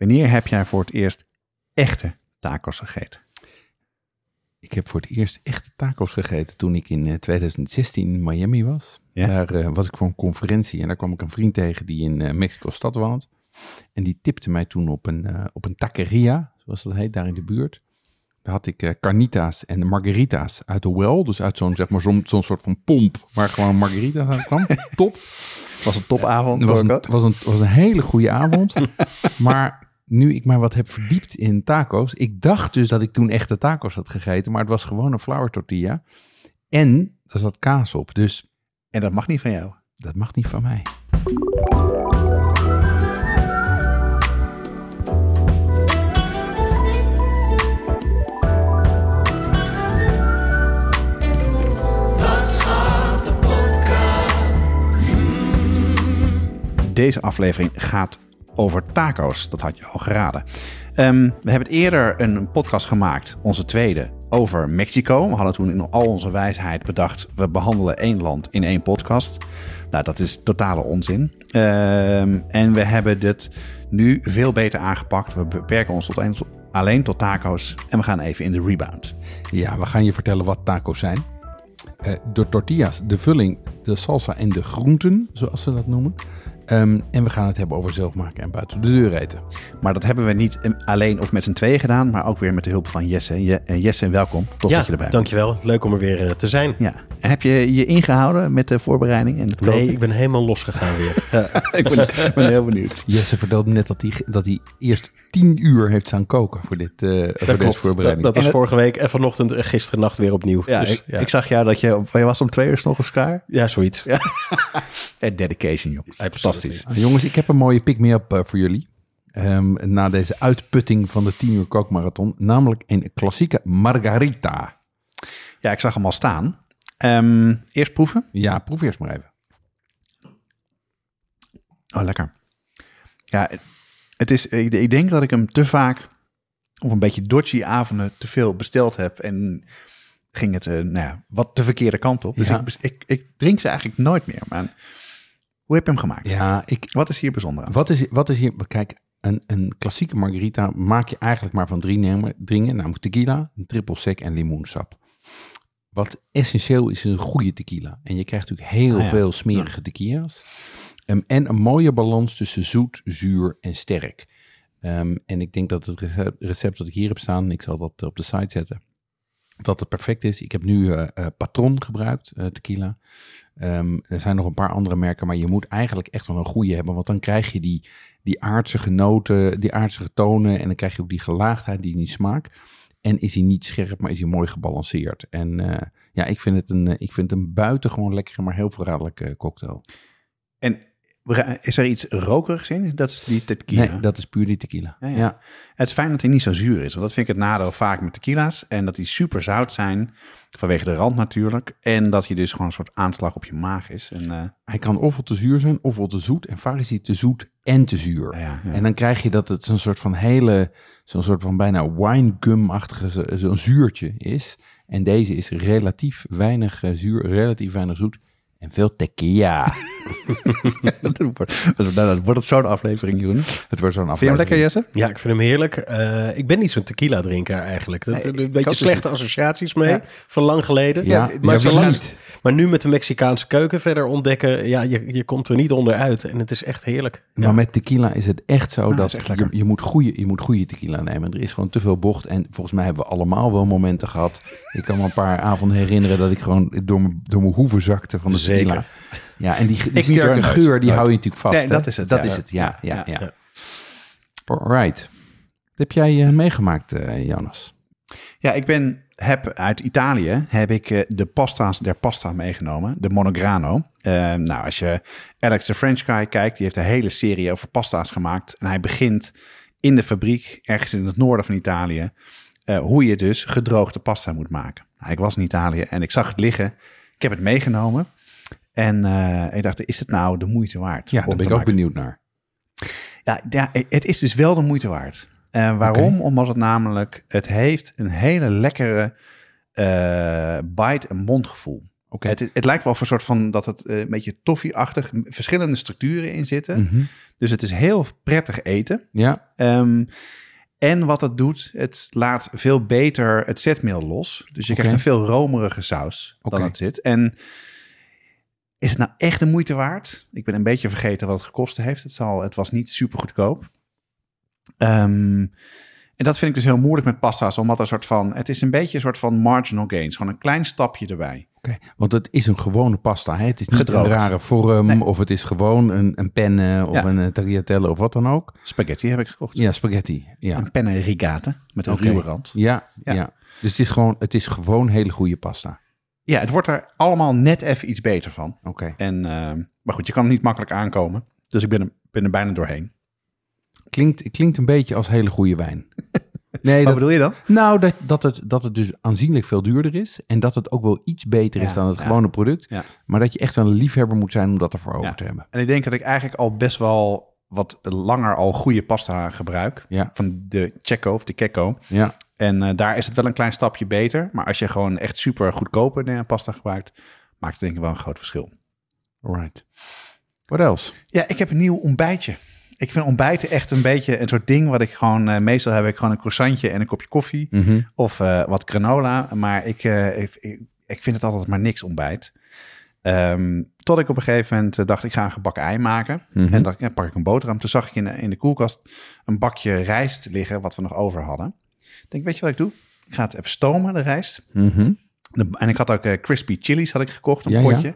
wanneer heb jij voor het eerst echte tacos gegeten? Ik heb voor het eerst echte tacos gegeten toen ik in eh, 2016 in Miami was. Ja? Daar eh, was ik voor een conferentie en daar kwam ik een vriend tegen die in eh, Mexico-stad woont. En die tipte mij toen op een, eh, op een taqueria, zoals dat heet, daar in de buurt. Daar had ik eh, carnitas en margarita's uit de well. Dus uit zo'n zeg maar, zo'n zo'n soort van pomp waar gewoon margarita's uit kwam. Top. Was een topavond. Het was, een, was een hele goede avond. maar nu ik maar wat heb verdiept in tacos. Ik dacht dus dat ik toen echte tacos had gegeten. Maar het was gewoon een flour tortilla. En er zat kaas op. Dus. En dat mag niet van jou. dat mag niet van mij. Deze aflevering gaat over taco's. Dat had je al geraden. Ehm, we hebben eerder een podcast gemaakt, onze tweede, over Mexico. We hadden toen in al onze wijsheid bedacht, we behandelen één land in één podcast. Nou, dat is totale onzin. Ehm, en we hebben dit nu veel beter aangepakt. We beperken ons tot alleen tot taco's. En we gaan even in de rebound. Ja, we gaan je vertellen wat tacos zijn. Eh, de tortillas, de vulling, de salsa en de groenten, zoals ze dat noemen. Ehm, en we gaan het hebben over zelfmaken en buiten de deur eten. Maar dat hebben we niet eh, alleen of met z'n tweeën gedaan, maar ook weer met de hulp van Jesse. Je, eh, Jesse, welkom. Tof ja, dat je erbij bent. dankjewel. Leuk om er weer eh, te zijn. Ja. En heb je je ingehouden met de voorbereiding en het Nee, koken? ik ben helemaal losgegaan weer. ik ben, ben heel benieuwd. Jesse vertelde net dat hij, dat hij eerst tien uur heeft staan koken voor, dit, eh, voor deze Dat, voorbereiding. dat was En het- vorige week en vanochtend en gisteren nacht weer opnieuw. Ja, Dus, ik, ja. ik zag jou dat je, je was om twee uur 's ochtends klaar. ja, zoiets. Eh, dedication, jongens. Fantastisch. Nou, jongens, ik heb een mooie pick-me-up eh, voor jullie. Ehm, na deze uitputting van de 10 uur kookmarathon. Namelijk een klassieke margarita. Ja, ik zag hem al staan. Ehm, eerst proeven. Ja, proef eerst maar even. Oh, lekker. Ja, het- is, ik, ik denk dat ik hem te vaak op een beetje dodgy avonden te veel besteld heb. En ging het, eh, nou ja, wat de verkeerde kant op. Dus Ja. ik, ik, ik drink ze eigenlijk nooit meer. Maar hoe heb je hem gemaakt? Ja, ik, Wat is hier bijzonder aan? Wat is, wat is hier? Kijk, een, een klassieke margarita maak je eigenlijk maar van drie nemen- dingen. Namelijk tequila, een triple sec en limoensap. Wat essentieel is, is een goede tequila. En je krijgt natuurlijk heel Ah ja. veel smerige tequila's. Ehm, en een mooie balans tussen zoet, zuur en sterk. Ehm, en ik denk dat het recept, recept dat ik hier heb staan, ik zal dat op de site zetten, dat het perfect is. Ik heb nu eh, Patron gebruikt, eh, tequila. Ehm, er zijn nog een paar andere merken, maar je moet eigenlijk echt wel een goede hebben. Want dan krijg je die, die aardse genoten, die aardse tonen. En dan krijg je ook die gelaagdheid, die, die smaak. En is hij niet scherp, maar is hij mooi gebalanceerd. En eh, ja, ik vind het een, eh, ik vind het een buitengewoon lekkere, maar heel verraderlijke cocktail. Is er iets rokerigs in? Dat is die tequila. Nee, dat is puur die tequila. Ja, Ja, ja. Het is fijn dat hij niet zo zuur is. Want dat vind ik het nadeel vaak met tequila's. En dat die super zout zijn. Vanwege de rand natuurlijk. En dat hij dus gewoon een soort aanslag op je maag is. En, eh, Hij kan ofwel te zuur zijn, ofwel te zoet. En vaak is hij te zoet en te zuur. ja. En dan krijg je dat het zo'n soort van hele, zo'n soort van bijna winegum-achtige zo- zo'n zuurtje is. En deze is relatief weinig eh, zuur, relatief weinig zoet en veel tequila. dat wordt, dat wordt het zo'n aflevering, Jeroen. Vind Het wordt zo'n je hem lekker, aflevering. Jesse? Ja, ik vind hem heerlijk. Eh, ik ben niet zo'n tequila drinker eigenlijk. Dat, Nee, een beetje slechte associaties mee, Ja. van lang geleden. Ja, maar, ja, niet? maar nu met de Mexicaanse keuken verder ontdekken, ja, je, je komt er niet onderuit. En het is echt heerlijk. Maar met tequila is het echt zo dat dat echt je, je, moet goede, je moet goede tequila nemen. Er is gewoon te veel bocht. En volgens mij hebben we allemaal wel momenten gehad. Ik kan me een paar avonden herinneren dat ik gewoon door mijn, door mijn hoeven zakte van de Zeker. Ja, en die, die sterke geur, die hou je natuurlijk vast. Nee, dat is het, Dat ja. is het, ja. ja, Ja, ja, ja. Alright. Wat heb jij eh, meegemaakt, eh, Jonas? Ja, ik ben, heb uit Italië heb ik eh, de pasta's der pasta meegenomen, de Monograno. Nou, als je Alex the French Guy kijkt, die heeft een hele serie over pasta's gemaakt. En hij begint in de fabriek, ergens in het noorden van Italië, eh, hoe je dus gedroogde pasta moet maken. Nou, ik was in Italië en ik zag het liggen. Ik heb het meegenomen. En eh, ik dacht, is het nou de moeite waard? Ja, daar ben ik ook benieuwd naar. Ja, ja, het is dus wel de moeite waard. En waarom? Omdat het namelijk, het heeft een hele lekkere eh bite- en mondgevoel. Oké. Het, het lijkt wel voor een soort van dat het eh, een beetje toffieachtig, verschillende structuren in zitten. Mhm. Dus het is heel prettig eten. Ja, Ehm, en wat het doet, het laat veel beter het zetmeel los. Dus je krijgt een veel romerige saus dan het zit. En is het nou echt de moeite waard? Ik ben een beetje vergeten wat het gekost heeft. Het, zal, het was niet super goedkoop. Ehm, en dat vind ik dus heel moeilijk met pasta's, omdat er een soort van, het is een beetje een soort van marginal gains, gewoon een klein stapje erbij. oké. Want het is een gewone pasta. Hè? Het is niet Gedroogd. een rare vorm Nee. of het is gewoon een, een penne of Ja. een eh, tagliatelle of wat dan ook. Spaghetti heb ik gekocht. Ja, spaghetti. Ja, Een penne rigate met een Oké. ruwe rand. ja, Ja. ja. Dus het is, gewoon, het is gewoon hele goede pasta. Ja, het wordt er allemaal net even iets beter van. Oké. En, ehm, maar goed, je kan niet makkelijk aankomen. Dus ik ben er, ben er bijna doorheen. Klinkt, klinkt een beetje als hele goede wijn. Nee, Wat dat, bedoel je dan? nou, dat, dat, het, dat het dus aanzienlijk veel duurder is. En dat het ook wel iets beter is dan het ja. gewone product. Ja. Maar dat je echt wel een liefhebber moet zijn om dat ervoor over te hebben. En ik denk dat ik eigenlijk al best wel wat langer al goede pasta gebruik. Ja. Van de Checo of de Kekko. Ja, En eh, daar is het wel een klein stapje beter. Maar als je gewoon echt super goedkope pasta gebruikt, maakt het denk ik wel een groot verschil. alright. What else? Ja, ik heb een nieuw ontbijtje. Ik vind ontbijten echt een beetje een soort ding wat ik gewoon... eh, meestal heb ik gewoon een croissantje en een kopje koffie. Mhm. Of eh, wat granola. Maar ik, ik, ik, ik vind het altijd maar niks ontbijt. Ehm, tot ik op een gegeven moment eh, dacht, ik ga een gebakken ei maken. Mhm. En dan ja, pak ik een boterham. Toen zag ik in de, in de koelkast een bakje rijst liggen, wat we nog over hadden. Ik denk, weet je wat ik doe? Ik ga het even stomen, de rijst. Mhm. De- en ik had ook eh, crispy chilies had ik gekocht, een Ja, ja. potje.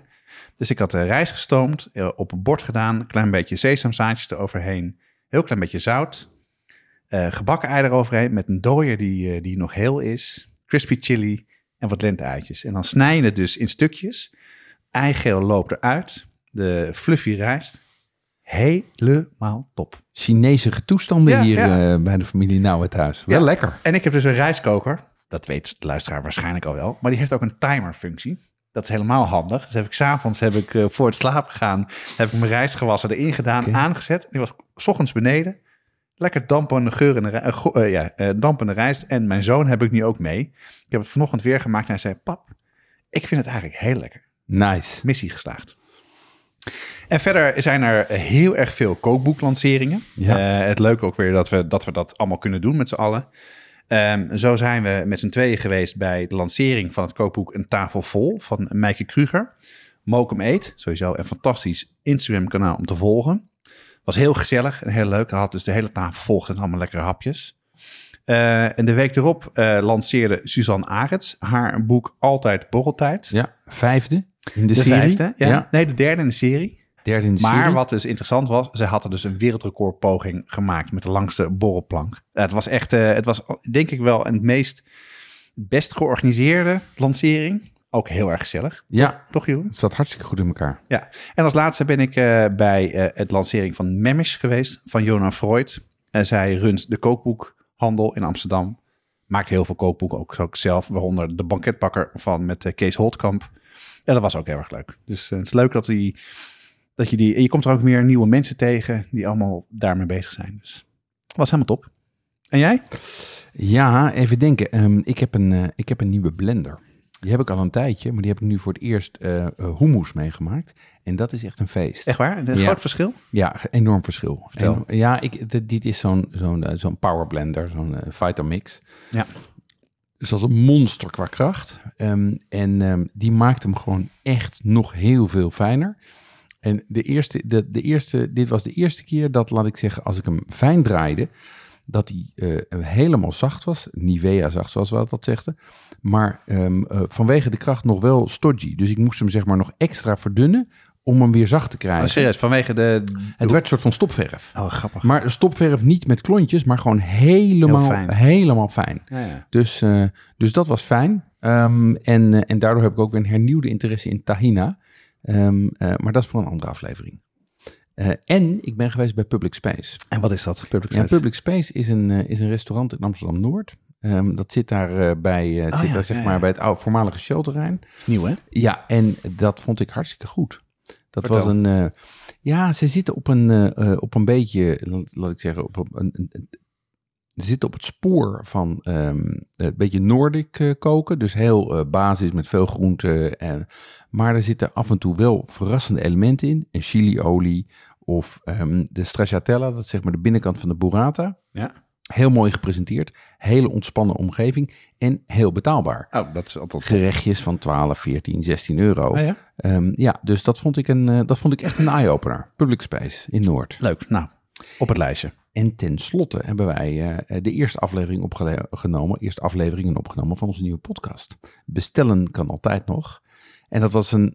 Dus ik had de rijst gestoomd, eh, op een bord gedaan, een klein beetje sesamzaadjes eroverheen, heel klein beetje zout, eh, gebakken ei eroverheen met een dooier die, eh, die nog heel is, crispy chili en wat lenteuitjes. En dan snij je het dus in stukjes. Eigeel loopt eruit, de fluffy rijst, helemaal top. Chinese toestanden Ja, hier ja. eh, bij de familie Nou het huis. Wel Ja. lekker. En ik heb dus een rijstkoker. Dat weet de luisteraar waarschijnlijk al wel. Maar die heeft ook een timerfunctie. Dat is helemaal handig. Dus heb ik s'avonds, heb ik eh, voor het slapen gaan, heb ik mijn rijst gewassen erin gedaan, Oké. aangezet. Die was 's ochtends beneden. Lekker dampende geur in de rij- eh, ja, dampende rijst. En mijn zoon heb ik nu ook mee. Ik heb het vanochtend weer gemaakt en hij zei, pap, ik vind het eigenlijk heel lekker. Nice. Missie geslaagd. En verder zijn er heel erg veel kookboeklanceringen. Ja. Eh, het leuke ook weer dat we, dat we dat allemaal kunnen doen met z'n allen. Ehm, zo zijn we met z'n tweeën geweest bij de lancering van het kookboek Een Tafel Vol van Meike Kruger. Mokum Eet, sowieso een fantastisch Instagram kanaal om te volgen. Was heel gezellig en heel leuk. Hij had dus de hele tafel vol en allemaal lekkere hapjes. Eh, en de week erop eh, lanceerde Suzanne Arets haar boek Altijd Borreltijd. Ja, vijfde in de, De serie. vijfde, ja. Nee, de derde in de serie. Derde in de Maar serie. wat dus interessant was, ze hadden dus een wereldrecordpoging gemaakt met de langste borrelplank. Ja, het was echt, eh, het was denk ik wel een meest best georganiseerde lancering. Ook heel erg gezellig, Ja, toch Jeroen? het zat hartstikke goed in elkaar. Ja. En als laatste ben ik bij het lancering van Memmish geweest van Jona Freud. En zij runt de kookboekhandel in Amsterdam. Maakt heel veel kookboeken, ook, ook zelf, waaronder de banketbakker van met eh, Kees Holtkamp. Ja, dat was ook heel erg leuk. Dus eh, het is leuk dat, die, dat je die... en Je komt er ook meer nieuwe mensen tegen die allemaal daarmee bezig zijn. Dus het was helemaal top. En jij? Ja, even denken. Ehm, ik, heb een, eh, ik heb een nieuwe blender. Die heb ik al een tijdje, maar die heb ik nu voor het eerst eh, hummus meegemaakt. En dat is echt een feest. Echt waar? Een Ja. groot verschil? Ja, enorm verschil. Vertel. En, ja, ik, dit, dit is zo'n zo'n eh, zo'n power blender, zo'n eh, Vitamix. Ja. Dus is een monster qua kracht. Ehm, en ehm, die maakt hem gewoon echt nog heel veel fijner. En de eerste, de, de eerste, dit was de eerste keer dat, laat ik zeggen, als ik hem fijn draaide, dat hij eh, helemaal zacht was. Nivea zacht, zoals we dat zegden. Maar ehm, eh, vanwege de kracht nog wel stodgy. Dus ik moest hem zeg maar nog extra verdunnen om hem weer zacht te krijgen. Oh, serieus, vanwege de... Het werd een soort van stopverf. Oh, grappig. Maar stopverf niet met klontjes, maar gewoon helemaal, fijn. helemaal fijn. Ja, ja. Dus, eh, dus dat was fijn. Ehm, en, eh, en daardoor heb ik ook weer een hernieuwde interesse in tahina. Ehm, eh, maar dat is voor een andere aflevering. En ik ben geweest bij Public Space. En wat is dat? Public Ja, Space? Public Space is een, is een restaurant in Amsterdam-Noord. Ehm, dat zit daar, bij, het Oh, zit ja, daar zeg ja, maar bij het oude, voormalige Shell-terrein. nieuw, hè? Ja, en dat vond ik hartstikke goed. Dat Vertel. was een. eh, ja, ze zitten op een, eh, eh, op een beetje, laat- ik zeggen, op, een, ze zitten op het spoor van ehm, een beetje Noordic koken. Dus heel basis met veel groenten. En, maar er zitten af en toe wel verrassende elementen in. Een chiliolie of ehm, de stracciatella, dat is zeg maar de binnenkant van de burrata. Ja. Heel mooi gepresenteerd. Hele ontspannen omgeving en heel betaalbaar. Oh, dat is altijd... Gerechtjes van 12, 14, 16 euro. Ah, ja? Ehm, ja, dus dat vond ik, een, eh, dat vond ik echt een eye-opener. Public Space in Noord. Leuk. Nou, op het lijstje. En tenslotte hebben wij eh, de eerste aflevering opgenomen, eerste afleveringen opgenomen van onze nieuwe podcast. Bestellen kan altijd nog. En dat was een,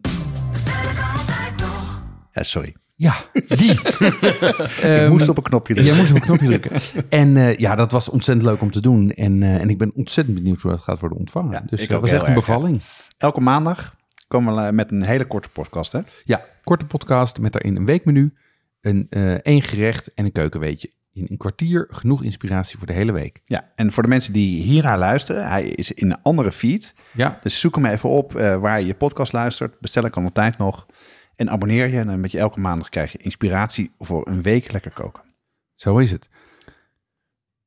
Ja, sorry. Ja, die. ik Ehm, moest op een knopje drukken. moest op een knopje drukken. En eh, ja, dat was ontzettend leuk om te doen. En, eh, en ik ben ontzettend benieuwd hoe dat gaat worden ontvangen. Ja, dus ik ook was echt een ja. bevalling. Elke maandag komen we eh, met een hele korte podcast, hè? Ja, korte podcast met daarin een weekmenu, een eh, één gerecht en een keukenweetje. In een kwartier genoeg inspiratie voor de hele week. Ja, en voor de mensen die hiernaar luisteren, hij is in een andere feed. Ja, Dus zoek hem even op waar je je podcast luistert. Bestellen kan altijd nog. En abonneer je. En dan met je elke maandag krijg je inspiratie voor een week lekker koken. zo is het.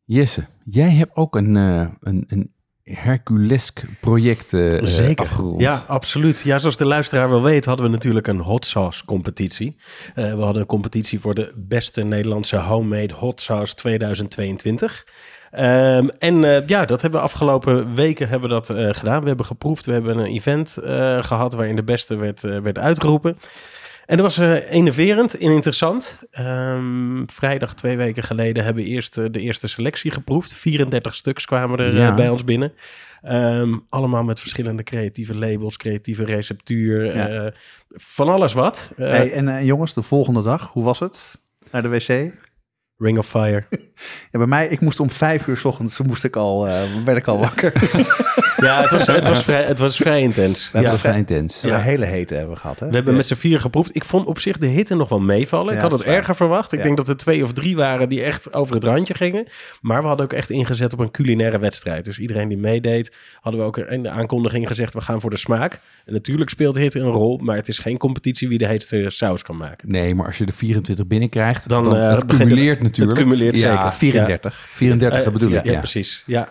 Jesse, jij hebt ook een, eh, een, een Herculesk project eh, eh, Zeker. afgerond. Ja, absoluut. Ja, zoals de luisteraar wel weet, hadden we natuurlijk een hot sauce competitie. Eh, we hadden een competitie voor de beste Nederlandse homemade hot sauce 2022. Ehm, en eh, ja, dat hebben we afgelopen weken hebben we dat eh, gedaan. We hebben geproefd, we hebben een event eh, gehad waarin de beste werd, werd uitgeroepen. En dat was enerverend en interessant. Ehm, vrijdag twee weken geleden hebben we eerst de eerste selectie geproefd. 34 stuks kwamen er Ja. bij ons binnen. Ehm, allemaal met verschillende creatieve labels, creatieve receptuur, Ja. van alles wat. Hey, en jongens, de volgende dag, hoe was het? Naar de wc? Ring of Fire. Ja, bij mij, ik moest om vijf uur s ochtends, moest ik al, eh, werd ik al wakker. Ja, het was, het, was vrij, het was vrij intens. Ja. was vrij intens. hebben een hele hete hebben we gehad, hè? We hebben met z'n vier geproefd. Ik vond op zich de hitte nog wel meevallen. Ja, ik had het erger verwacht. Ik Ja. denk dat er twee of drie waren die echt over het randje gingen. Maar we hadden ook echt ingezet op een culinaire wedstrijd. Dus iedereen die meedeed, hadden we ook in de aankondiging gezegd... we gaan voor de smaak. En natuurlijk speelt hitte een rol, maar het is geen competitie wie de heetste saus kan maken. Nee, maar als je de 24 binnenkrijgt, Dan, dan, eh, het cumuleert het- natuurlijk. het cumuleert ja, zeker. 34. 34, dat Eh, bedoel ja, ik. Ja, Ja, precies. Ja.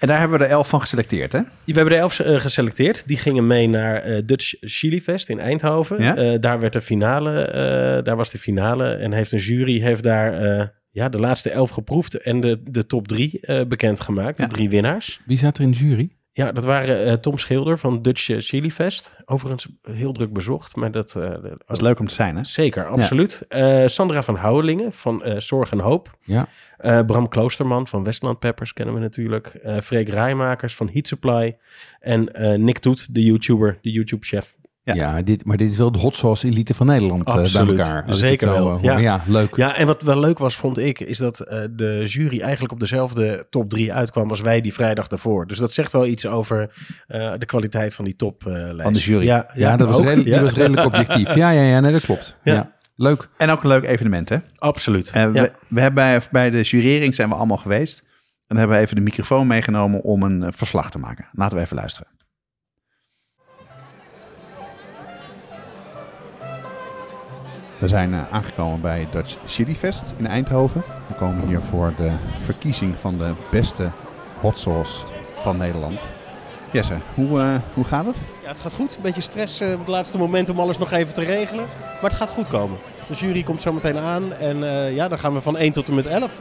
En daar hebben we er elf van geselecteerd, hè? We hebben er elf eh, geselecteerd. Die gingen mee naar eh, Dutch Chili Fest in Eindhoven. Ja? Eh, daar werd de finale, eh, daar was de finale. En heeft een jury heeft daar eh, ja, de laatste elf geproefd en de, de top drie eh, bekendgemaakt. Ja. De drie winnaars. Wie zat er in de jury? Ja, dat waren eh, Tom Schilder van Dutch eh, Chili Fest. Overigens heel druk bezocht, maar dat... eh, Dat is leuk om te zijn, hè? Zeker, absoluut. Eh, Sandra van Houwelingen van eh, Zorg en Hoop. Ja. Eh, Bram Kloosterman van Westland Peppers kennen we natuurlijk. Eh Freek Rijmakers van Heat Supply. En eh, Nick Toet, de YouTuber, de YouTube-chef. Ja. Ja, dit, maar dit is wel de hot sauce elite van Nederland eh, bij elkaar. Zeker wel, ja. leuk. Ja, en wat wel leuk was, vond ik, is dat eh, de jury eigenlijk op dezelfde top 3 uitkwam als wij die vrijdag daarvoor. Dus dat zegt wel iets over eh, de kwaliteit van die toplijst. Van de jury. Ja, Ja, dat, was redelijk, Ja. die was redelijk objectief. Ja, ja, ja, nee, dat klopt. Ja. Ja. Leuk. En ook een leuk evenement, hè? Absoluut. Eh, ja. we, we hebben bij, bij de jurering zijn we allemaal geweest. En dan hebben we even de microfoon meegenomen om een verslag te maken. Laten we even luisteren. We zijn eh, aangekomen bij Dutch Chili Fest in Eindhoven. We komen hier voor de verkiezing van de beste hot sauce van Nederland. Jesse, hoe, eh, hoe gaat het? Ja, het gaat goed. Een beetje stress eh, op het laatste moment om alles nog even te regelen. Maar het gaat goed komen. De jury komt zo meteen aan. En ja, dan gaan we van 1 tot en met 11.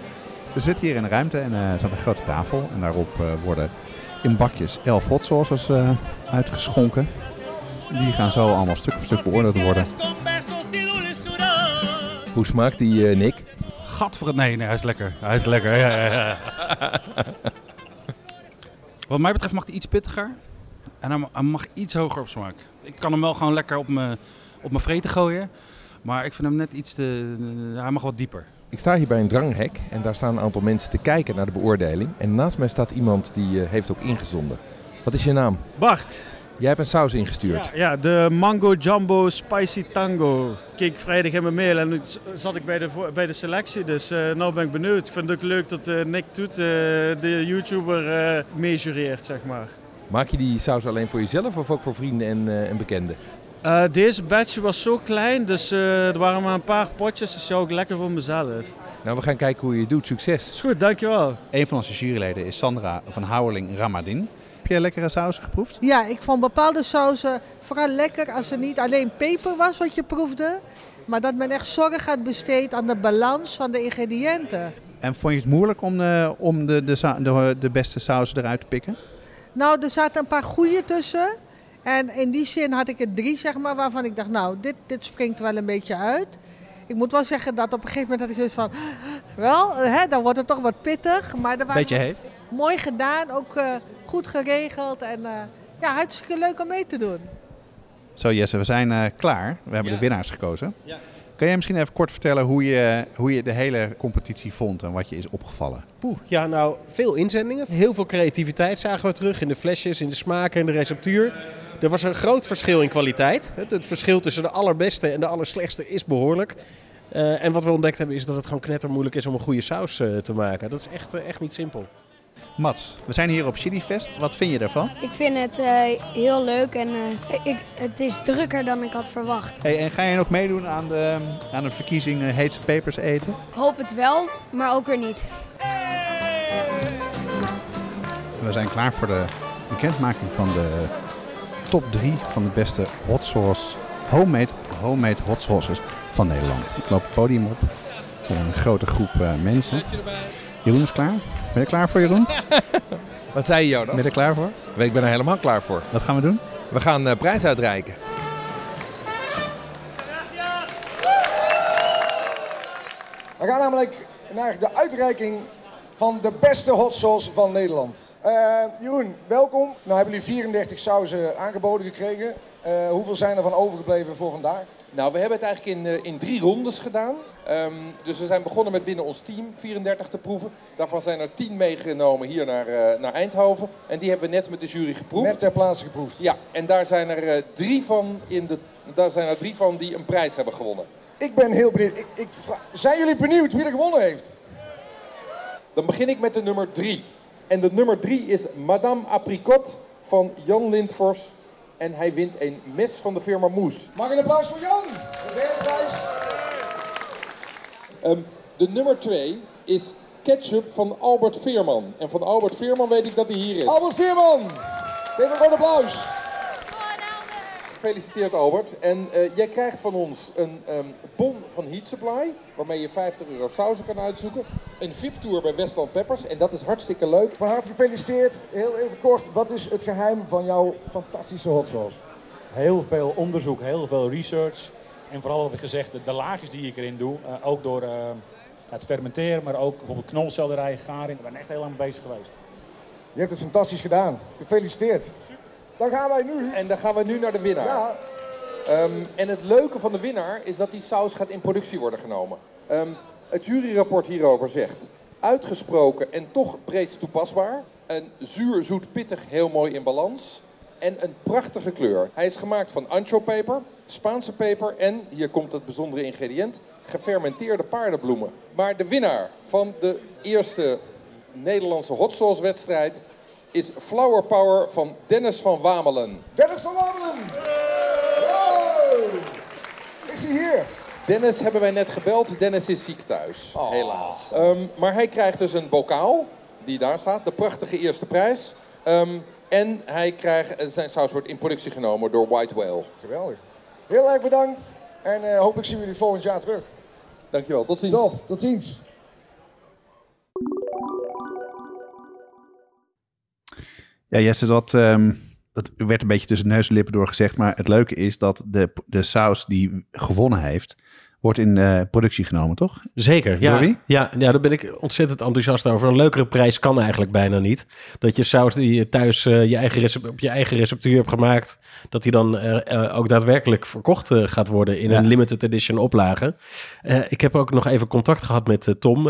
We zitten hier in een ruimte en er staat een grote tafel. En daarop worden in bakjes elf hot sauces uitgeschonken. Die gaan zo allemaal stuk voor stuk beoordeeld worden. Hoe smaakt die, eh, Nick? Gat voor het... Nee, nee, hij is lekker. Hij is lekker, ja, ja, ja. Wat mij betreft mag hij iets pittiger. En hij ma- hij mag iets hoger op smaak. Ik kan hem wel gewoon lekker op mijn op mijn vreten gooien. Maar ik vind hem net iets te... Hij mag wat dieper. Ik sta hier bij een dranghek en daar staan een aantal mensen te kijken naar de beoordeling. En naast mij staat iemand die eh, heeft ook ingezonden. Wat is je naam? Bart. Jij hebt een saus ingestuurd. Ja, ja, de Mango Jumbo Spicy Tango. Keek vrijdag in mijn mail en toen zat ik bij de, bij de selectie. Dus eh nou ben ik benieuwd. Ik vind het ook leuk dat eh, Nick Toet, eh, de YouTuber, eh meejureert, zeg maar. Maak je die saus alleen voor jezelf of ook voor vrienden en, eh, en bekenden? Eh, deze batch was zo klein, dus eh, er waren maar een paar potjes. Dus zou ik lekker voor mezelf. Nou, we gaan kijken hoe je het doet. Succes. Is goed, dankjewel. Een van onze juryleden is Sandra van Houweling Ramadin. Heb je lekkere sausen geproefd? Ja, ik vond bepaalde sauzen vooral lekker als het niet alleen peper was wat je proefde. Maar dat men echt zorg had besteed aan de balans van de ingrediënten. En vond je het moeilijk om de, om de, de, de beste sausen eruit te pikken? Nou, er zaten een paar goede tussen. En in die zin had ik er drie, zeg maar, waarvan ik dacht, nou, dit, dit springt wel een beetje uit. Ik moet wel zeggen dat op een gegeven moment had ik zoiets van, wel, hè, dan wordt het toch wat pittig. Maar er waren Beetje heet. mooi gedaan, ook eh, goed geregeld en eh, ja, hartstikke leuk om mee te doen. Zo Jesse, we zijn eh, klaar. We hebben de winnaars gekozen. Kan jij misschien even kort vertellen hoe je, hoe je de hele competitie vond en wat je is opgevallen? Poeh, ja, nou, veel inzendingen. Heel veel creativiteit zagen we terug in de flesjes, in de smaken en de receptuur. Er was een groot verschil in kwaliteit. Het, het verschil tussen de allerbeste en de allerslechtste is behoorlijk. Eh, en wat we ontdekt hebben is dat het gewoon knettermoeilijk is om een goede saus eh, te maken. Dat is echt, echt niet simpel. Mats, we zijn hier op Chili Fest. Wat vind je ervan? Ik vind het eh, heel leuk en eh, ik, het is drukker dan ik had verwacht. Hey, en ga je nog meedoen aan de, aan de verkiezing eh, Heetse Pepers eten? Hoop het wel, maar ook weer niet. We zijn klaar voor de bekendmaking van de top 3 van de beste hot sauce, homemade, homemade hot sauces van Nederland. Ik loop het podium op. Met een grote groep eh, mensen. Jeroen is klaar. Ben je er klaar voor, Jeroen? Wat zei je, Jonas? Ben je er klaar voor? Ik ben er helemaal klaar voor. Wat gaan we doen? We gaan eh, prijs uitreiken. We gaan namelijk naar de uitreiking van de beste hot sauce van Nederland. Eh, Jeroen, welkom. Nou hebben jullie 34 sauzen aangeboden gekregen. Eh, hoeveel zijn er van overgebleven voor vandaag? Nou, we hebben het eigenlijk in, eh, in drie rondes gedaan. Ehm, dus we zijn begonnen met binnen ons team 34 te proeven. Daarvan zijn er 10 meegenomen hier naar, eh, naar Eindhoven. En die hebben we net met de jury geproefd. Net ter plaatse geproefd. Ja, en daar zijn, er, eh, drie van in de, daar zijn er drie van die een prijs hebben gewonnen. Ik ben heel benieuwd. Ik, ik zijn jullie benieuwd wie er gewonnen heeft? Dan begin ik met de nummer drie. En de nummer drie is Madame Apricot van Jan Lindfors. En hij wint een mes van de firma Moes. Mag een applaus voor Jan? De prijs. Ehm, de nummer twee is ketchup van Albert Veerman. En van Albert Veerman weet ik dat hij hier is. Albert Veerman. Geef een groot applaus. Gefeliciteerd Albert. En eh, jij krijgt van ons een ehm, bon van Heat Supply, waarmee je 50 euro sauzen kan uitzoeken. Een VIP-tour bij Westland Peppers en dat is hartstikke leuk. Van harte gefeliciteerd. Heel even kort, wat is het geheim van jouw fantastische hot sauce? Heel veel onderzoek, heel veel research. En vooral wat ik gezegd, de, de laagjes die ik erin doe, eh, ook door eh, het fermenteren, maar ook bijvoorbeeld knolselderij, garing. Ik ben echt heel lang bezig geweest. Je hebt het fantastisch gedaan. Gefeliciteerd. Dan gaan wij nu. En dan gaan we nu naar de winnaar. Ja, Ehm, en het leuke van de winnaar is dat die saus gaat in productie worden genomen. Ehm, het juryrapport hierover zegt, uitgesproken en toch breed toepasbaar. Een zuur, zoet, pittig, heel mooi in balans. En een prachtige kleur. Hij is gemaakt van anchopeper, Spaanse peper en, hier komt het bijzondere ingrediënt, gefermenteerde paardenbloemen. Maar de winnaar van de eerste Nederlandse hot sauce wedstrijd is Flower Power van Dennis van Wamelen. Dennis van Wandelen. Wow. Is hij hier? Dennis hebben wij net gebeld. Dennis is ziek thuis, Oh. helaas. Ehm, maar hij krijgt dus een bokaal, die daar staat, de prachtige eerste prijs. Ehm, en hij krijgt, zijn saus wordt in productie genomen door White Whale. Geweldig. Heel erg bedankt. En eh, hopelijk zien we jullie volgend jaar terug. Dankjewel, tot ziens. Top, tot ziens. Ja, Jesse, dat, ehm, dat werd een beetje tussen neus en lippen door gezegd. Maar het leuke is dat de, de saus die gewonnen heeft, wordt in eh, productie genomen, toch? Zeker, ja. Ja, ja, daar ben ik ontzettend enthousiast over. Een leukere prijs kan eigenlijk bijna niet. Dat je saus die je thuis eh, je eigen recept, op je eigen receptuur hebt gemaakt, dat die dan eh, eh, ook daadwerkelijk verkocht eh, gaat worden in Ja. een limited edition oplage. Ik heb ook nog even contact gehad met Tom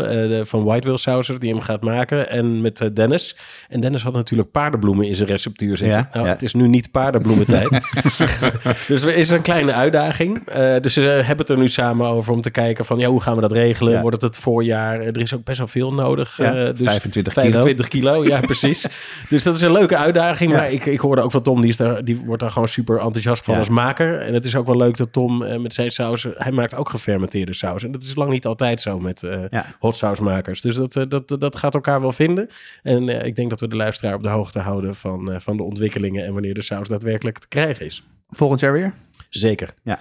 van White Whale Sausers, die hem gaat maken, en met Dennis. En Dennis had natuurlijk paardenbloemen in zijn receptuur zitten. Ja, nou, ja. Het is nu niet paardenbloementijd. dus er is een kleine uitdaging. Dus we hebben het er nu samen over om te kijken van ja, hoe gaan we dat regelen? Wordt het het voorjaar? Er is ook best wel veel nodig. Ja, dus 25 kilo. 25 kilo, ja precies. dus dat is een leuke uitdaging. Maar ik, ik hoorde ook van Tom, die, is daar, die wordt daar gewoon super enthousiast van Ja. als maker. En het is ook wel leuk dat Tom eh, met zijn sausen, hij maakt ook gefermenteerde saus. En dat is lang niet altijd zo met eh Ja. hot sausmakers. Dus dat, eh, dat, dat gaat elkaar wel vinden. En eh, ik denk dat we de luisteraar op de hoogte houden van, eh, van de ontwikkelingen en wanneer de saus daadwerkelijk te krijgen is. Volgend jaar weer? Zeker. Ja.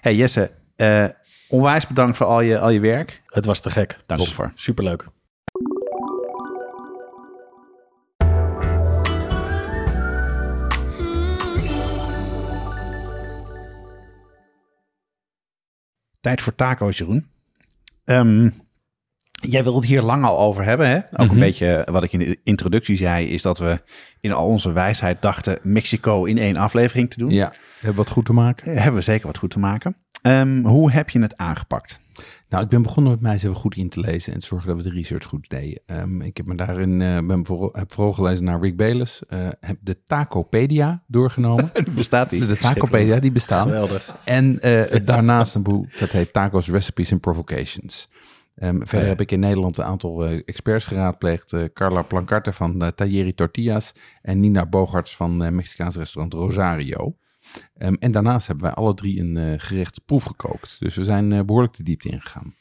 Hey Jesse, eh, onwijs bedankt voor al je, al je werk. Het was te gek. Dank Dus ervoor. Superleuk. Tijd voor taco's, Jeroen. Ehm, jij wilde het hier lang al over hebben. Hè? Ook Mhm. een beetje wat ik in de introductie zei, is dat we in al onze wijsheid dachten Mexico in één aflevering te doen. Ja, we hebben wat goed te maken. Hebben we zeker wat goed te maken. Ehm, hoe heb je het aangepakt? Nou, ik ben begonnen met mij eens even goed in te lezen en te zorgen dat we de research goed deden. Ehm, ik heb me daarin eh, ben vooral, heb vooral gelezen naar Rick Bayless, eh, heb de Tacopedia doorgenomen. Bestaat die? De Tacopedia, die bestaan. Geweldig. En eh, daarnaast een boek dat heet Tacos, Recipes and Provocations. Ehm, verder ja. heb ik in Nederland een aantal experts geraadpleegd. Carla Plancarte van uh, Tortillas en Nina Bogarts van Mexicaans restaurant Rosario. Ehm, en daarnaast hebben wij alle drie een eh, gerecht proefgekookt. Dus we zijn eh, behoorlijk de diepte ingegaan.